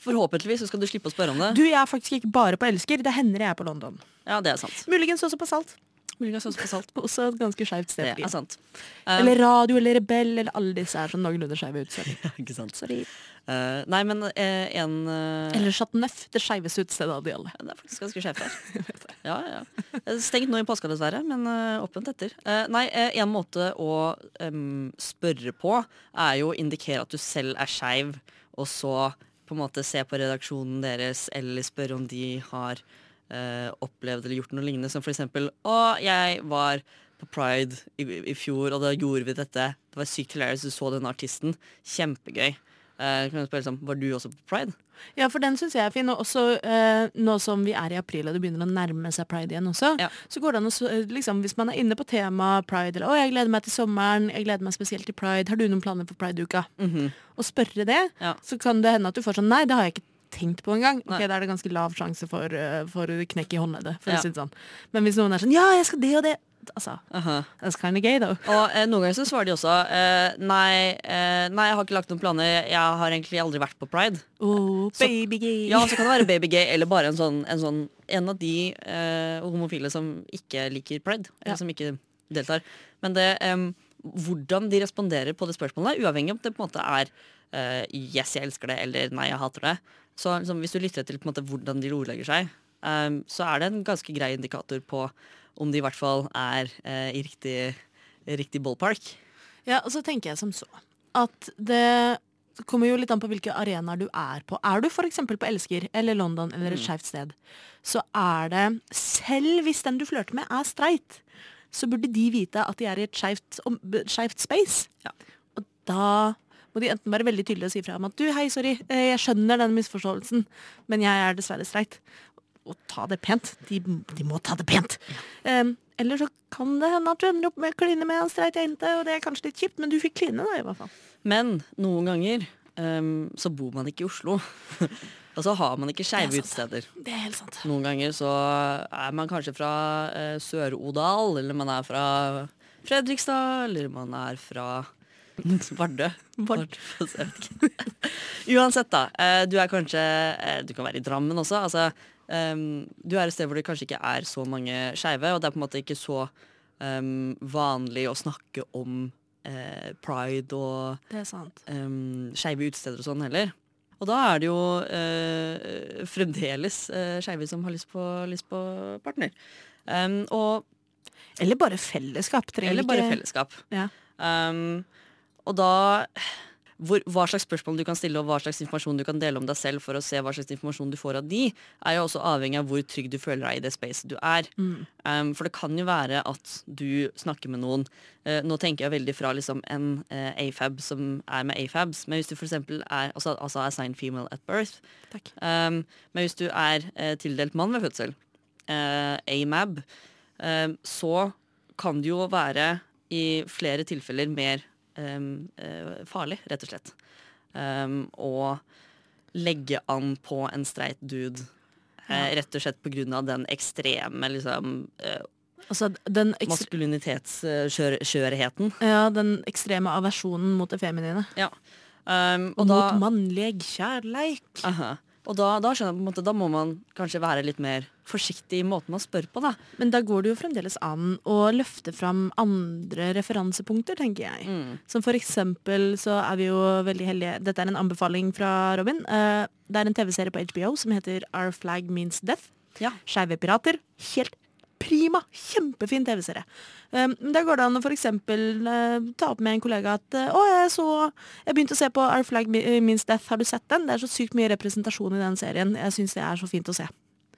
Forhåpentligvis så skal du slippe å spørre om det. Du, jeg er faktisk ikke bare på elsker, det hender jeg er på London. Ja, det er sant. Muligens også på Salt. Muligens også på salt. Også et ganske skeivt Det sted. er sant. Um, Eller radio eller rebell eller alle disse er sånn noenlunde skeive ut. Sorry. ikke sant. Sorry. Eh, nei, men uh, en uh, Eller Chateau Neuf, det skeiveste utestedet av de alle. Det er faktisk ganske skjevt her. Ja, ja. Stengt nå i påska, dessverre, men åpent etter. Nei, en måte å um, spørre på er jo å indikere at du selv er skeiv, og så på en måte se på redaksjonen deres, eller spørre om de har eh, opplevd eller gjort noe lignende, som for eksempel Å, jeg var på Pride i, i fjor, og da gjorde vi dette. Det var sykt hilarious, du så den artisten. Kjempegøy. Eh, kan jeg spørre liksom, Var du også på Pride? Ja, for den syns jeg er fin. Og også eh, nå som vi er i april og det begynner å nærme seg pride igjen også, Ja. så går det an å eh, liksom, Hvis man er inne på tema pride, eller 'Å, jeg gleder meg til sommeren', 'Jeg gleder meg spesielt til pride', 'Har du noen planer for prideuka?' Og spørre det, Ja. så kan det hende at du får sånn 'Nei, det har jeg ikke tenkt på engang'. Ok, Nei. Da er det ganske lav sjanse for, eh, for knekk i håndleddet, for Ja. å si det sånn. Men hvis noen er sånn 'Ja, jeg skal det og det', altså, Aha. That's kind of gay, though. Og eh, noen ganger så svarer de også eh, nei, eh, nei, jeg har ikke lagt noen planer. Jeg har egentlig aldri vært på pride. Oh, Så- baby gay. Ja, så kan det være baby gay eller bare en sånn en, sånn, en av de eh, homofile som ikke liker pride. Eller Ja. som ikke deltar. Men det, em, hvordan de responderer på det spørsmålet, uavhengig om det på en måte er uh, yes, jeg elsker det, eller nei, jeg hater det. Så liksom, hvis du lytter til måte, hvordan de ordlegger seg, um, så er det en ganske grei indikator på om de i hvert fall er uh, i riktig, riktig ballpark. Ja, og så tenker jeg som så at det kommer jo litt an på hvilke arenaer du er på. Er du f.eks. på Elsker eller London eller et skeivt sted, så er det, selv hvis den du flørter med er streit, så burde de vite at de er i et skeivt space. Ja. Og da må de enten være veldig tydelige og si fra om at du, hei, sorry, eh, jeg skjønner den misforståelsen, men jeg er dessverre streit. Og ta det pent. De, de må ta det pent. Um, eller så kan det hende at du ender opp med å kline med en streit jente, og det er kanskje litt kjipt, men du fikk kline da, i hvert fall. Men noen ganger um, så bor man ikke i Oslo. Og så har man ikke skeive er utesteder. Det er helt sant. Noen ganger så er man kanskje fra eh, Sør-Odal, eller man er fra Fredrikstad, eller man er fra Vardø. Vard. Uansett, da. eh, Du er kanskje eh, Du kan være i Drammen også. Altså, em, du er et sted hvor det kanskje ikke er så mange skeive, og det er på en måte ikke så um, vanlig å snakke om uh, pride og um, skeive utesteder og sånn heller. Og da er det jo eh, fremdeles eh, skeive som har lyst på, lyst på partner. Um, og, Eller bare fellesskap. Trenger eller bare ikke- fellesskap. Ja. Um, og da hvor, Hva slags spørsmål du kan stille og hva slags informasjon du kan dele om deg selv for å se hva slags informasjon du får av de, er jo også avhengig av hvor trygg du føler deg i det spacet du er. Um, for det kan jo være at du snakker med noen uh, Nå tenker jeg veldig fra liksom en uh, AFAB som er med AFABs, men hvis du f.eks. er altså, altså assigned female at birth, um, men hvis du er uh, tildelt mann ved fødsel, AMAB, så kan det jo være i flere tilfeller mer farlig, rett og slett. Å legge an på en streit dude. Eh, rett og slett av den ekstreme liksom, eh, Altså, den, maskulinitetsskjørheten. ja, den ekstreme aversjonen mot det feminine. Ja. Um, Og og da, mot mannlig kjærleik. aha. Og da, da skjønner jeg på en måte, da må man kanskje være litt mer forsiktig i måten man spør på. da. Men da går det jo fremdeles an å løfte fram andre referansepunkter, tenker jeg. Mm. Som for eksempel så er vi jo veldig heldige Dette er en anbefaling fra Robin. Uh, det er en TV-serie på HBO som heter Our Flag Means Death. Ja. Skeive pirater. Helt prima. Kjempefin TV-serie. Um, Der går det an å for eksempel eh, ta opp med en kollega at uh, å, jeg så Jeg begynte å se på Our Flag Mi- Means Death. Har du sett den? Det er så sykt mye representasjon i den serien. Jeg syns det er så fint å se.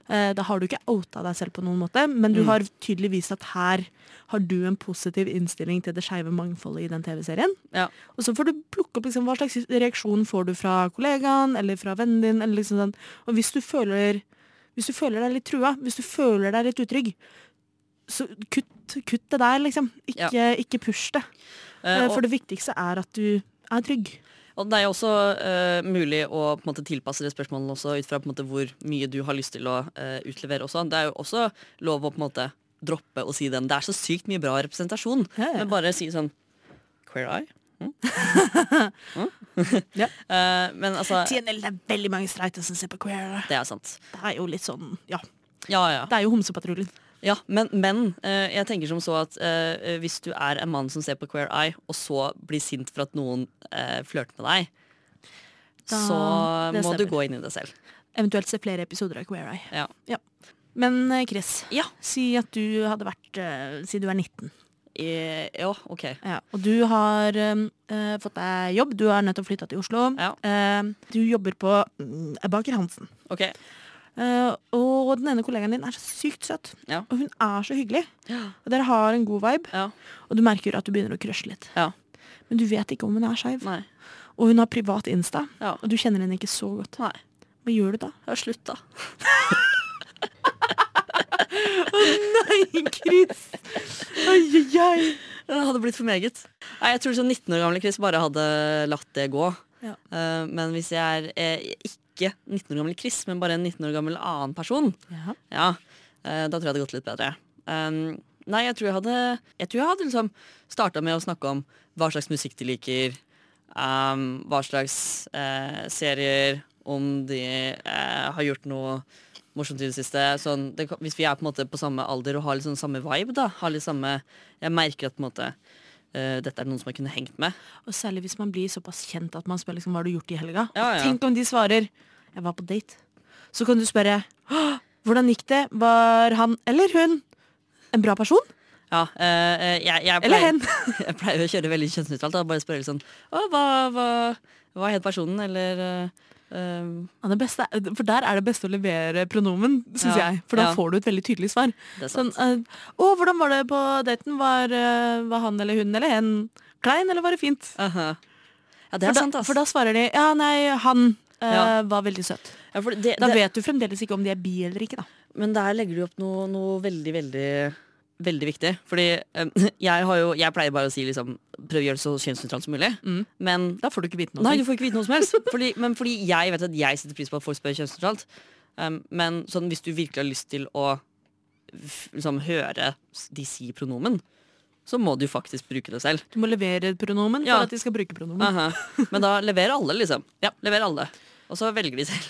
Uh, Da har du ikke outa deg selv på noen måte, men du har tydelig vist at her har du en positiv innstilling til det skeive mangfoldet i den TV-serien. Ja. Og så får du plukke opp liksom, hva slags reaksjon får du fra kollegaen eller fra vennen din. Eller liksom sånn. Og hvis du, føler, hvis du føler deg litt trua, hvis du føler deg litt utrygg, så kutt, kutt det der, liksom. Ikke, ikke push det. Og- For det viktigste er at du er trygg. Og det er jo også uh, mulig å måte, tilpasse det spørsmålet også ut fra måte, hvor mye du har lyst til å uh, utlevere også. Det er jo også lov å på en måte droppe å si den. Det er så sykt mye bra representasjon. Ja, ja. Men bare si sånn Queer eye? Mm? Mm? Ja. uh, men altså TNL, det er veldig mange streite som ser på queer. Det er sant. Det er jo litt sånn, ja. Ja, ja. Det er jo homsepatruljen. ja men men uh, jeg tenker som så at uh, hvis du er en mann som ser på Queer Eye, og så blir sint for at noen flørter med deg, Da- så må du gå inn i det selv. Eventuelt se flere episoder av Queer Eye. Ja. Men Chris, Ja. si at du hadde vært Si du er 19. Ja, OK. Ja, og du har eh, fått deg jobb. Du har nettopp flytta til Oslo. Ja. Eh, du jobber på mm, Baker Hansen. ok. Eh, og den ene kollegaen din er så sykt søt. Ja. Og hun er så hyggelig. Ja. Og dere har en god vibe. Ja. Og du merker at du begynner å crushe litt. Ja. Men du vet ikke om hun er skeiv. Og hun har privat Insta. Ja. Og du kjenner henne ikke så godt. Nei. Hva gjør du da? Jeg har slutta. Nei, Chris! Ai, ai, ai. Det hadde blitt for meget. Nei, Jeg tror sånn 19 år gamle Chris bare hadde latt det gå. Ja. Uh, men hvis jeg er eh, ikke 19 år gammel Chris, men bare en 19 år gammel annen person, Ja. ja, uh, da tror jeg det hadde gått litt bedre. Um, nei, jeg tror jeg hadde Jeg tror jeg hadde liksom starta med å snakke om hva slags musikk de liker, um, hva slags uh, serier, om de har gjort noe morsomt i det siste. Sånn, det, hvis vi er på en måte på samme alder og har litt sånn samme vibe, da. Har litt samme Jeg merker at på en måte Uh, dette er noen som jeg kunne hengt med. Og særlig hvis man blir såpass kjent at man spør liksom, hva har du gjort i helga. Ja, ja. Tenk om de svarer jeg var på date. Så kan du spørre hvordan gikk det? Var han eller hun en bra person? Ja, uh, jeg, jeg, pleier, Eller hen? jeg pleier å kjøre veldig kjønnsnøytralt. og Bare spørre sånn Å, hva, hva, hva het personen? Eller eh, det beste, for der er det beste å levere pronomen, syns Ja, jeg. For da ja. får du et veldig tydelig svar. Sånn, eh, å, hvordan var det på daten? Var, uh, var han eller hun eller hen klein, eller var det fint? aha. Ja, det For da, sant, for da svarer de ja, nei, han eh, var veldig søt. det, Da det, vet du fremdeles ikke om de er bi eller ikke, da. Men der legger du opp noe, noe veldig, veldig Veldig viktig. Fordi eh, jeg, har jo, jeg pleier bare å si liksom prøv å gjøre det så kjønnsnøytralt som mulig. Men Da får du ikke vite noe. Nei, du får ikke vite noe som helst. Fordi, men fordi jeg vet at jeg setter pris på at folk spør kjønnsnøytralt. Um, men sånn, hvis du virkelig har lyst til å liksom, høre de si pronomen, så må du faktisk bruke det selv. Du må levere pronomen Ja. for at de skal bruke pronomen. Aha. Men da leverer alle, liksom. Ja, leverer alle. Og så velger de selv.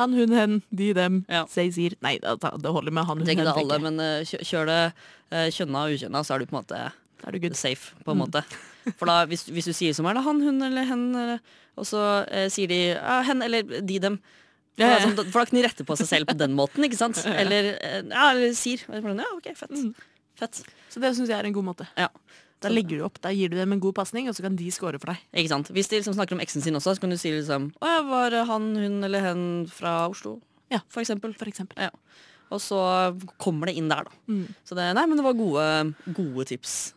Han, hun, hen, de, dem, Ja. seg, sier. Nei, det holder med han, hun, hen. alle, men uh, kjør det uh, kjønna og ukjønna, så er du på en måte er du safe, på en måte. For da, hvis, hvis du sier som er det han, hun eller hen, eller, og så eh, sier de ja, hen eller de, dem. For, Ja, ja. sånn, da- for da kan de rette på seg selv på den måten, ikke sant? Eller, eh, ja, eller sier. Bare, Ja, ok, fett. Fett. Så det syns jeg er en god måte. Ja. Da legger du opp, da gir du dem en god pasning, og så kan de score for deg. Ikke sant? Hvis de liksom snakker om eksen sin også, så kan du si liksom Å ja, var han, hun eller hen fra Oslo? Ja. For eksempel. For eksempel. Ja. Og så kommer det inn der, da. Mm. Så det, nei, men det var gode, gode tips.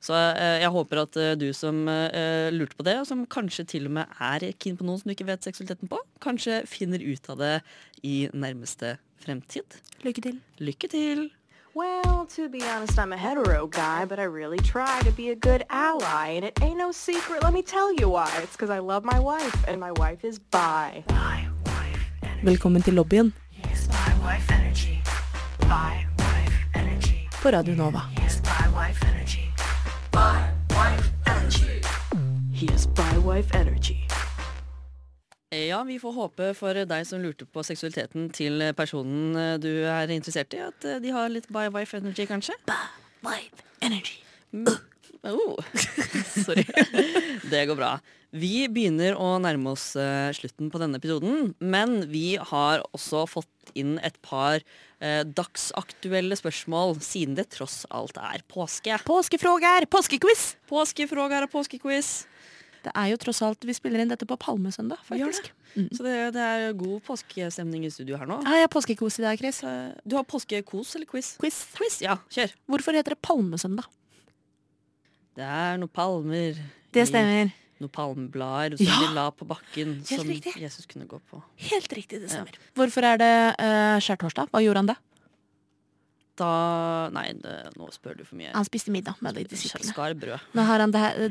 Så eh, jeg håper at eh, du som eh, lurte på det, og som kanskje til og med er keen på noen som du ikke vet seksualiteten på, kanskje finner ut av det i nærmeste fremtid. Lykke til. Lykke til! Well, to be honest, I'm a hetero guy, but I really try to be a good ally. And it ain't no secret, let me tell you why. It's because I love my wife, and my wife is bi. Velkommen til lobbyen Yes, bi wife energy. Bi wife energy. på Radio Nova. Yes, bi wife energy. Bi wife energy. He is bi wife energy. Ja, vi får håpe for deg som lurte på seksualiteten til personen eh, du er interessert i, at eh, de har litt by wife energy, kanskje. Vibe energy. Oh. Sorry. Det går bra. Vi begynner å nærme oss eh, slutten på denne episoden, men vi har også fått inn et par eh, dagsaktuelle spørsmål, siden det tross alt er påske. Påskefråger! Påskequiz! Påskefrågær og påskequiz. Det er jo tross alt Vi spiller inn dette på palmesøndag, faktisk. Det. Mm. Så det, det er god påskestemning i studio her nå. Ja, jeg har påskekos i dag, Chris. Du har påskekos eller quiz? Quiz. Quiz, ja, kjør. Hvorfor heter det palmesøndag? Det er noen palmer. Det stemmer. Noen palmeblader som Ja! de la på bakken, Helt som riktig. Jesus kunne gå på. Helt riktig, det stemmer. Hvorfor er det uh, skjærtorsdag? Hva gjorde han da? Da Nei, det, nå spør du for mye. Han spiste middag med alle disiplene.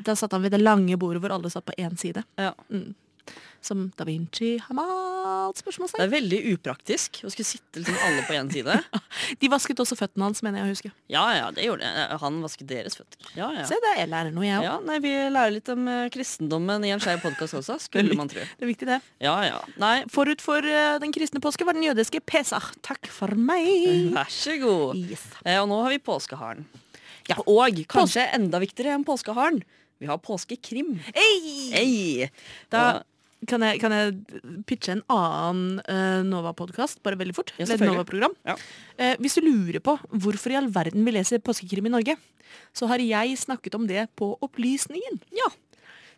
Da satt han ved det lange bordet hvor alle satt på én side. Ja. Mm. Som da Vinci har malt? Det er veldig upraktisk å skulle sitte liksom alle på én side. De vasket også føttene hans, mener jeg å huske. Ja ja, det gjorde jeg. Han vasket deres føtter. Ja, ja. Se det, jeg lærer noe, jeg òg. Ja, nei, Vi lærer litt om eh, kristendommen i en skeiv podkast også, skulle man tro. Det er viktig, det. Ja ja. Nei, Forut for eh, den kristne påske var den jødiske Pesach. Takk for meg. vær så god. Yes. Eh, og nå har vi påskeharen. Ja, og kanskje enda viktigere enn påskeharen, vi har påskekrim. Ei! Ei. Da kan jeg, kan jeg pitche en annen uh, Nova-podkast, bare veldig fort? Ja. Nova-program. Ja. Uh, hvis du lurer på hvorfor i all verden vi leser påskekrim i Norge, så har jeg snakket om det på Opplysningen. Ja.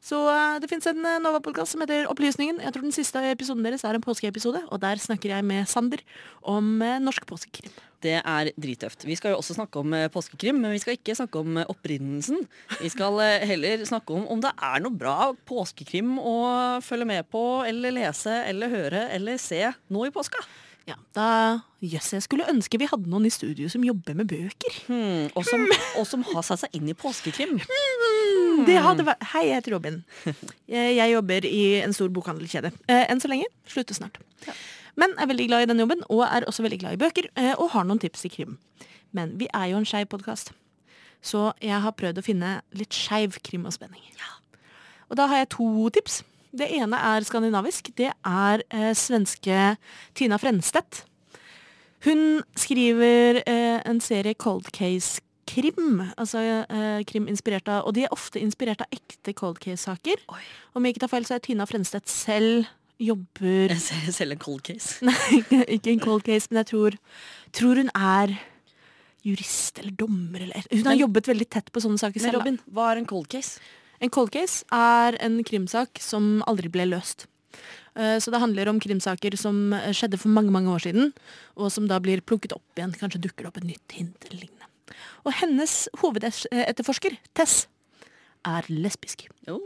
Så uh, det fins en Nova-podkast som heter Opplysningen. Jeg tror den siste episoden deres er en påskeepisode, og der snakker jeg med Sander om eh, norsk påskekrim. Det er drittøft. Vi skal jo også snakke om eh, påskekrim, men vi skal ikke snakke om eh, opprinnelsen. Vi skal eh, heller snakke om om det er noe bra påskekrim å følge med på, eller lese, eller høre, eller se nå i påska. Ja, da Jøss, jeg skulle ønske vi hadde noen i studio som jobber med bøker. Hmm, og, som, og som har satt seg inn i påskekrim. Det hadde vært Hei, jeg heter Robin. Jeg, jeg jobber i en stor bokhandelkjede. Enn så lenge. Slutter snart. Men er veldig glad i den jobben, og er også veldig glad i bøker, eh, og har noen tips i krim. Men vi er jo en skeiv podkast, så jeg har prøvd å finne litt skeiv krim og spenning. Ja. Og da har jeg to tips. Det ene er skandinavisk. Det er eh, svenske Tina Frenstedt. Hun skriver eh, en serie cold case-krim. Altså eh, krim inspirert av Og de er ofte inspirert av ekte cold case-saker. Om jeg ikke tar feil, så er Tina Frenstedt selv jobber Jeg ser selv en cold case. Nei, ikke- en cold case, men jeg tror, tror hun er jurist eller dommer eller Hun har Men- jobbet veldig tett på sånne saker selv. Men Robin, hva er en cold case? En cold case er en krimsak som aldri ble løst. Eh, Så det handler om krimsaker som skjedde for mange mange år siden, og som da blir plukket opp igjen. Kanskje dukker det opp et nytt hint eller lignende. Og hennes hovedetterforsker, Tess, er lesbisk. Oh.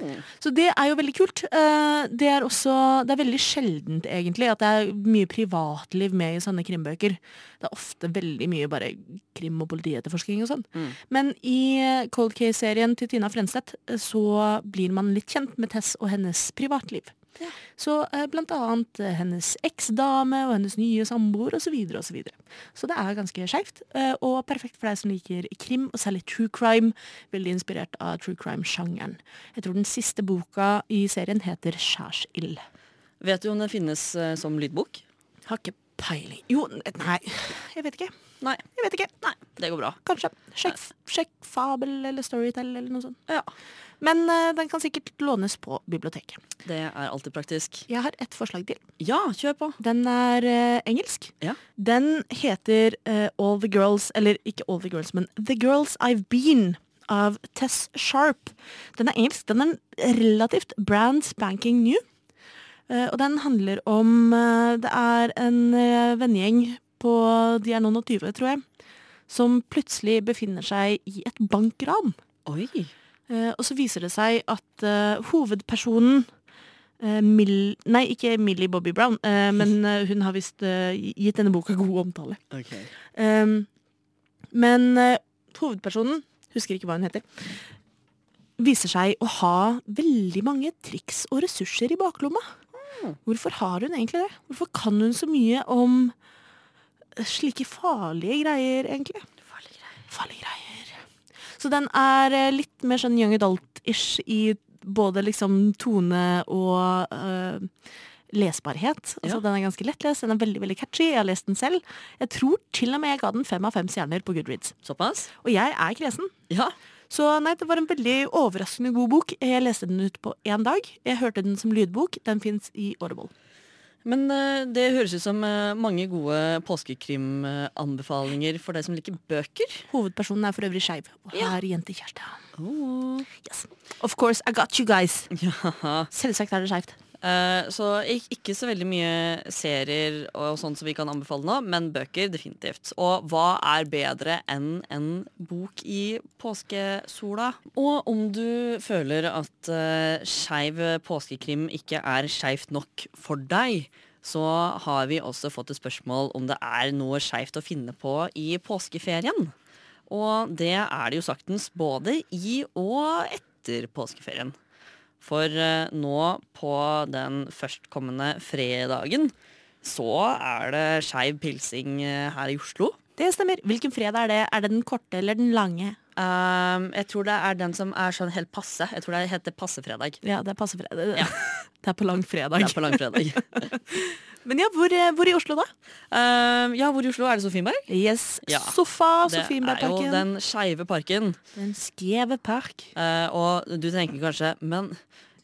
Så det er jo veldig kult. Eh, Det er også Det er veldig sjeldent, egentlig, at det er mye privatliv med i sånne krimbøker. Det er ofte veldig mye bare krim- og politietterforskning og sånn. Mm. Men i Cold Case-serien til Tina Frenstedt eh, så blir man litt kjent med Tess og hennes privatliv. Så eh, blant annet eh, hennes eksdame og hennes nye samboer osv. Så, videre, og så, videre. så det er ganske skeivt, eh, og perfekt for deg som liker krim, og særlig true crime. Veldig inspirert av true crime-sjangeren. Jeg tror den siste boka i serien heter Skjærsild. Vet du om den finnes eh, som lydbok? Har ikke peiling Jo, nei, jeg vet ikke. Nei. Jeg vet ikke. Nei, det går bra. Kanskje. Sjekk, sjekk Fabel eller Storytel eller noe sånt. Ja. Men uh, den kan sikkert lånes på biblioteket. Det er alltid praktisk. Jeg har et forslag til. Ja, kjør på. Den er uh, engelsk. Ja. Den heter uh, All the Girls, eller ikke All the Girls, men The Girls I've Been av Tess Sharp. Den er engelsk. Den er relativt brand spanking new. Og den handler om Det er en vennegjeng på De er noen og tyve, tror jeg. Som plutselig befinner seg i et bankran. Oi. Eh, og så viser det seg at eh, hovedpersonen eh, Mill... Nei, ikke Millie Bobby Brown, eh, men eh, hun har visst eh, gitt denne boka god omtale. Um, men eh, hovedpersonen, husker ikke hva hun heter, viser seg å ha veldig mange triks og ressurser i baklomma. Hvorfor har hun egentlig det? Hvorfor kan hun så mye om slike farlige greier, egentlig? Farlige greier. Så den er eh, litt mer sånn young adult-ish i både liksom tone og uh, lesbarhet. Altså, Ja. Den er ganske lettlest, den er veldig veldig catchy. Jeg har lest den selv. Jeg tror til og med jeg ga den fem av fem stjerner på Goodreads. Såpass? Og jeg er kresen. Ja. Så nei, det var en veldig overraskende god bok. Jeg leste den ut på én dag. Jeg hørte den som lydbok. Den fins i Audible. Men eh, det høres ut som eh, mange gode påskekrimanbefalinger for deg som liker bøker. Hovedpersonen er for øvrig skeiv og Ja. har jentekjæreste. Oh. Yes. Of course, I got you guys. Ja. Selvsagt er det skeivt. Eh, så ikke så veldig mye serier og sånt som vi kan anbefale nå, men bøker definitivt. Og hva er bedre enn en bok i påskesola? Og om du føler at uh, skeiv påskekrim ikke er skeivt nok for deg, så har vi også fått et spørsmål om det er noe skeivt å finne på i påskeferien. Og det er det jo saktens både i og etter påskeferien. For eh, nå på den førstkommende fredagen så er det skeiv pilsing eh, her i Oslo. Det stemmer. Hvilken fredag er det? Er det den korte eller den lange? Um, jeg tror det er den som er sånn helt passe. Jeg tror det heter passefredag. Ja, det er passefredag. Ja. Det er på langfredag. Det er på langfredag. Men ja, hvor, eh, hvor i Oslo, da? um, ja, hvor i Oslo er det Sofienberg? Yes, Ja. Sofa, Det er jo den skeive parken. Den skjeve park. Uh, og du tenker kanskje, men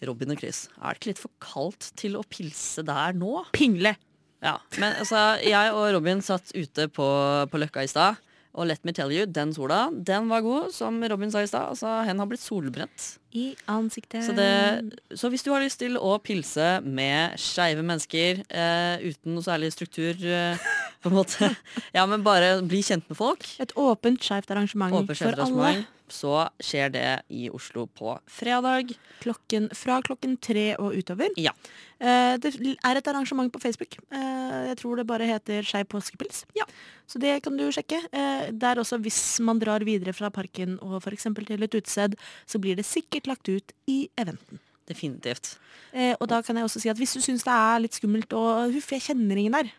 Robin og Chris, er det ikke litt for kaldt til å pilse der nå? Pingle. Ja, men altså, jeg og Robin satt ute på, på Løkka i stad. Og let me tell you, den sola, den var god, som Robin sa i stad. Altså, hen har blitt solbrent. I ansiktet. Så, det, så hvis du har lyst til å pilse med skeive mennesker eh, uten noe særlig struktur, eh, på en måte Ja, men bare bli kjent med folk. Et åpent, skeivt arrangement Åpent for alle. Så skjer det i Oslo på fredag. Klokken, fra klokken tre og utover. Ja. Eh, det er et arrangement på Facebook. Eh, jeg tror det bare heter Skeiv påskepils. Ja. Så det kan du sjekke. Eh, der også, hvis man drar videre fra parken og f.eks. til et utested, så blir det sikkert lagt ut i eventen. Definitivt. Eh, og da kan jeg også si at hvis du syns det er litt skummelt og huff, jeg kjenner ingen der,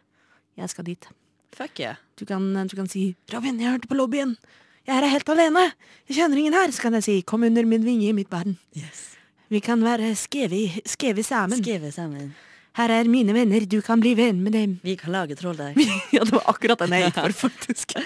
jeg skal dit. Fuck yeah. Du kan, du kan si 'Robin, jeg hørte på lobbyen'. Jeg er helt alene. Jeg kjenner ingen her. Så kan jeg si 'Kom under min vinge i mitt barn'. Vi kan være skeve, skeve sammen. Skeve sammen. Her er mine venner, du kan bli venn med dem. Vi kan lage trolldeig. ja, det var akkurat den jeg gikk for, faktisk.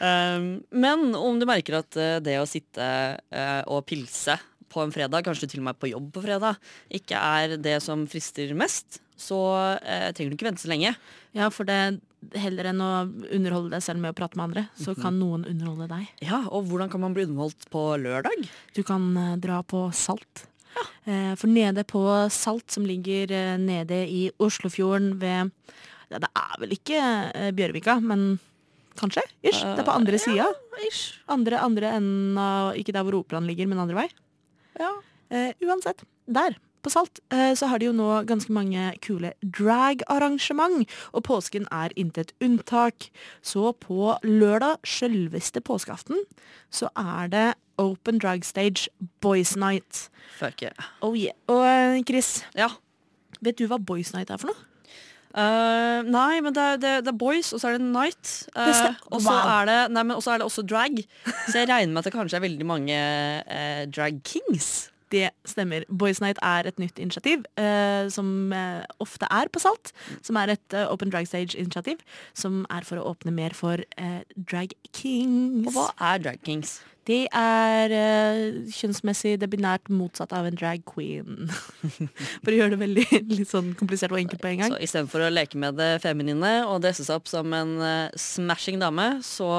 Um, men om du merker at eh, det å sitte uh, og pilse på en fredag, kanskje til og med på jobb på fredag, ikke er det som frister mest, så eh, trenger du ikke vente så lenge. Ja, for det heller enn å underholde deg selv med å prate med andre, så kan noen underholde deg. Ja, Og hvordan kan man bli underholdt på lørdag? Du kan eh, dra på Salt. Eh, for nede på Salt, som ligger eh, nede i Oslofjorden ved ja, Det er vel ikke eh, Bjørvika, men kanskje? Ish. Det er på andre sida. Ja, Andre, andre av Ikke der hvor operaen ligger, men andre vei. Ja. Eh, uansett, der på Salt eh, så har de jo nå ganske mange kule drag-arrangement, og påsken er intet unntak. Så på lørdag, sjølveste påskeaften, så er det Open Drag Stage Boys Night. Fuck yeah. Oh yeah. Og eh, Chris, Ja. vet du hva Boys Night er for noe? Uh, nei, men det er, det, det er boys, og så er det night. Uh, og så Wow. er, er det også drag. Så jeg regner med at det kanskje er veldig mange uh, drag kings. Det stemmer. Boys Night er et nytt initiativ eh, som eh, ofte er på Salt. Som er et eh, Open Drag Stage-initiativ som er for å åpne mer for eh, drag kings. Og hva er drag kings? Det er eh, kjønnsmessig det binært motsatt av en drag queen. For å gjøre det veldig litt sånn komplisert og enkelt på en gang. Så istedenfor å leke med det feminine og dresse seg opp som en eh, smashing dame, så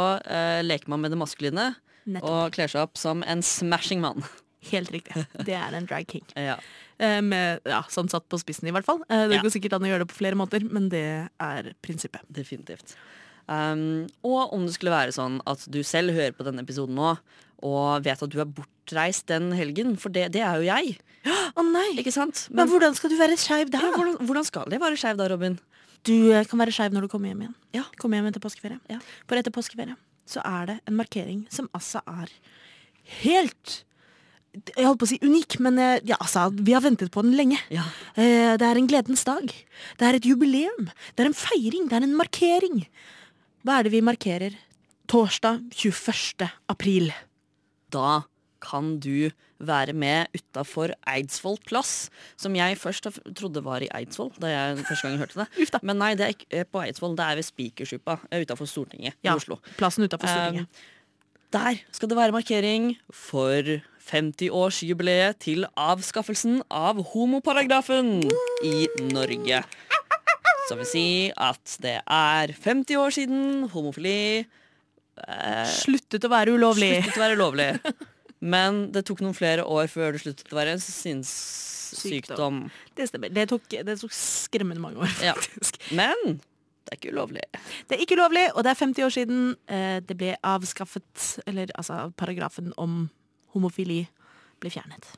leker man med det maskuline Nettopp. og kler seg opp som en smashing mann. Helt riktig. Det er en drag king. Ja. Eh, med, ja, sånn satt på spissen i hvert fall. Eh, det går sikkert an å gjøre det på flere måter, men det er prinsippet. Definitivt. Um, og om det skulle være sånn at du selv hører på denne episoden nå, og vet at du er bortreist den helgen, for det, det er jo jeg, Å nei! ikke sant? Men hvordan skal du være skeiv da? ja, hvordan, hvordan skal det være skeiv da, Robin? Du eh, kan være skeiv når du kommer hjem igjen. Ja. Kommer hjem etter påskeferie. Ja. For etter påskeferie så er det en markering som altså er helt Jeg holdt på å si unik, men eh, ja, altså, vi har ventet på den lenge. Ja. Eh, Det er en gledens dag. Det er et jubileum. Det er en feiring. Det er en markering. Hva er det vi markerer? Torsdag 21. april. Da kan du være med utafor Eidsvoll plass, som jeg først trodde var i Eidsvoll da jeg første gang hørte det. Men nei, det er ikke på Eidsvoll, det er ved Spikersuppa utafor Stortinget i Oslo. Plassen utenfor Stortinget. Eh, der skal det være markering for 50-årsjubileet til avskaffelsen av homoparagrafen i Norge. Som vil si at det er 50 år siden homofili Sluttet å være ulovlig. sluttet å være ulovlig. Men det tok noen flere år før det sluttet å være en sinnssykdom. Det stemmer. Det tok, det tok skremmende mange år, Ja. faktisk. Men det er ikke ulovlig. Det er ikke ulovlig, og det er 50 år siden eh, det ble avskaffet, eller altså paragrafen om homofili ble fjernet.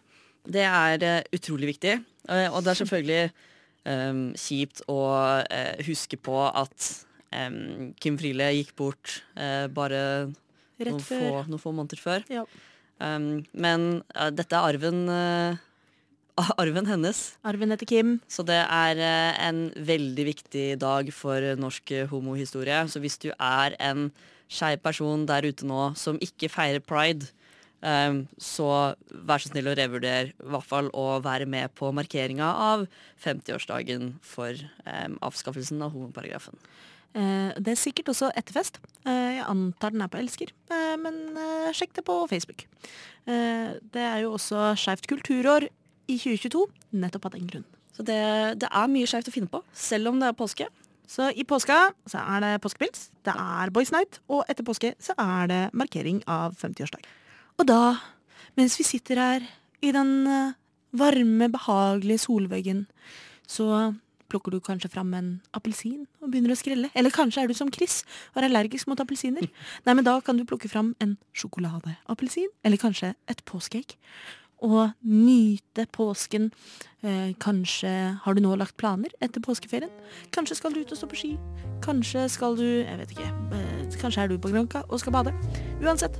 Det er eh, utrolig viktig. Eh, og det er selvfølgelig um, kjipt å uh, huske på at um, Kim Friele gikk bort uh, bare noen få, noen få måneder før. Ja. Um, men uh, dette er arven Arven hennes. Arven etter Kim. Så det er en veldig viktig dag for norsk homohistorie. Så hvis du er en skeiv person der ute nå som ikke feirer pride, eh, så vær så snill å revurdere i hvert fall å være med på markeringa av 50-årsdagen for um, avskaffelsen av homoparagrafen. Uh, det er sikkert også etterfest. Uh, jeg antar den er på Elsker, uh, men eh, sjekk det på Facebook. Eh, det er jo også Skeivt kulturår i 2022, nettopp av den grunn. Så det, det er mye skeivt å finne på, selv om det er påske. Så i påska så er det påskepils, det er Boys Night, og etter påske så er det markering av 50-årsdag. Og da, mens vi sitter her i den eh, varme, behagelige solveggen, så plukker du kanskje fram en appelsin og begynner å skrelle. Eller kanskje er du som Chris og er allergisk mot appelsiner. Nei, men da kan du plukke fram en sjokoladeappelsin, eller kanskje et påskeegg. Og nyte påsken. Eh, kanskje har du nå lagt planer etter påskeferien? Kanskje skal du ut og stå på ski? Kanskje skal du Jeg vet ikke. Eh, kanskje er du på Granca og skal bade? Uansett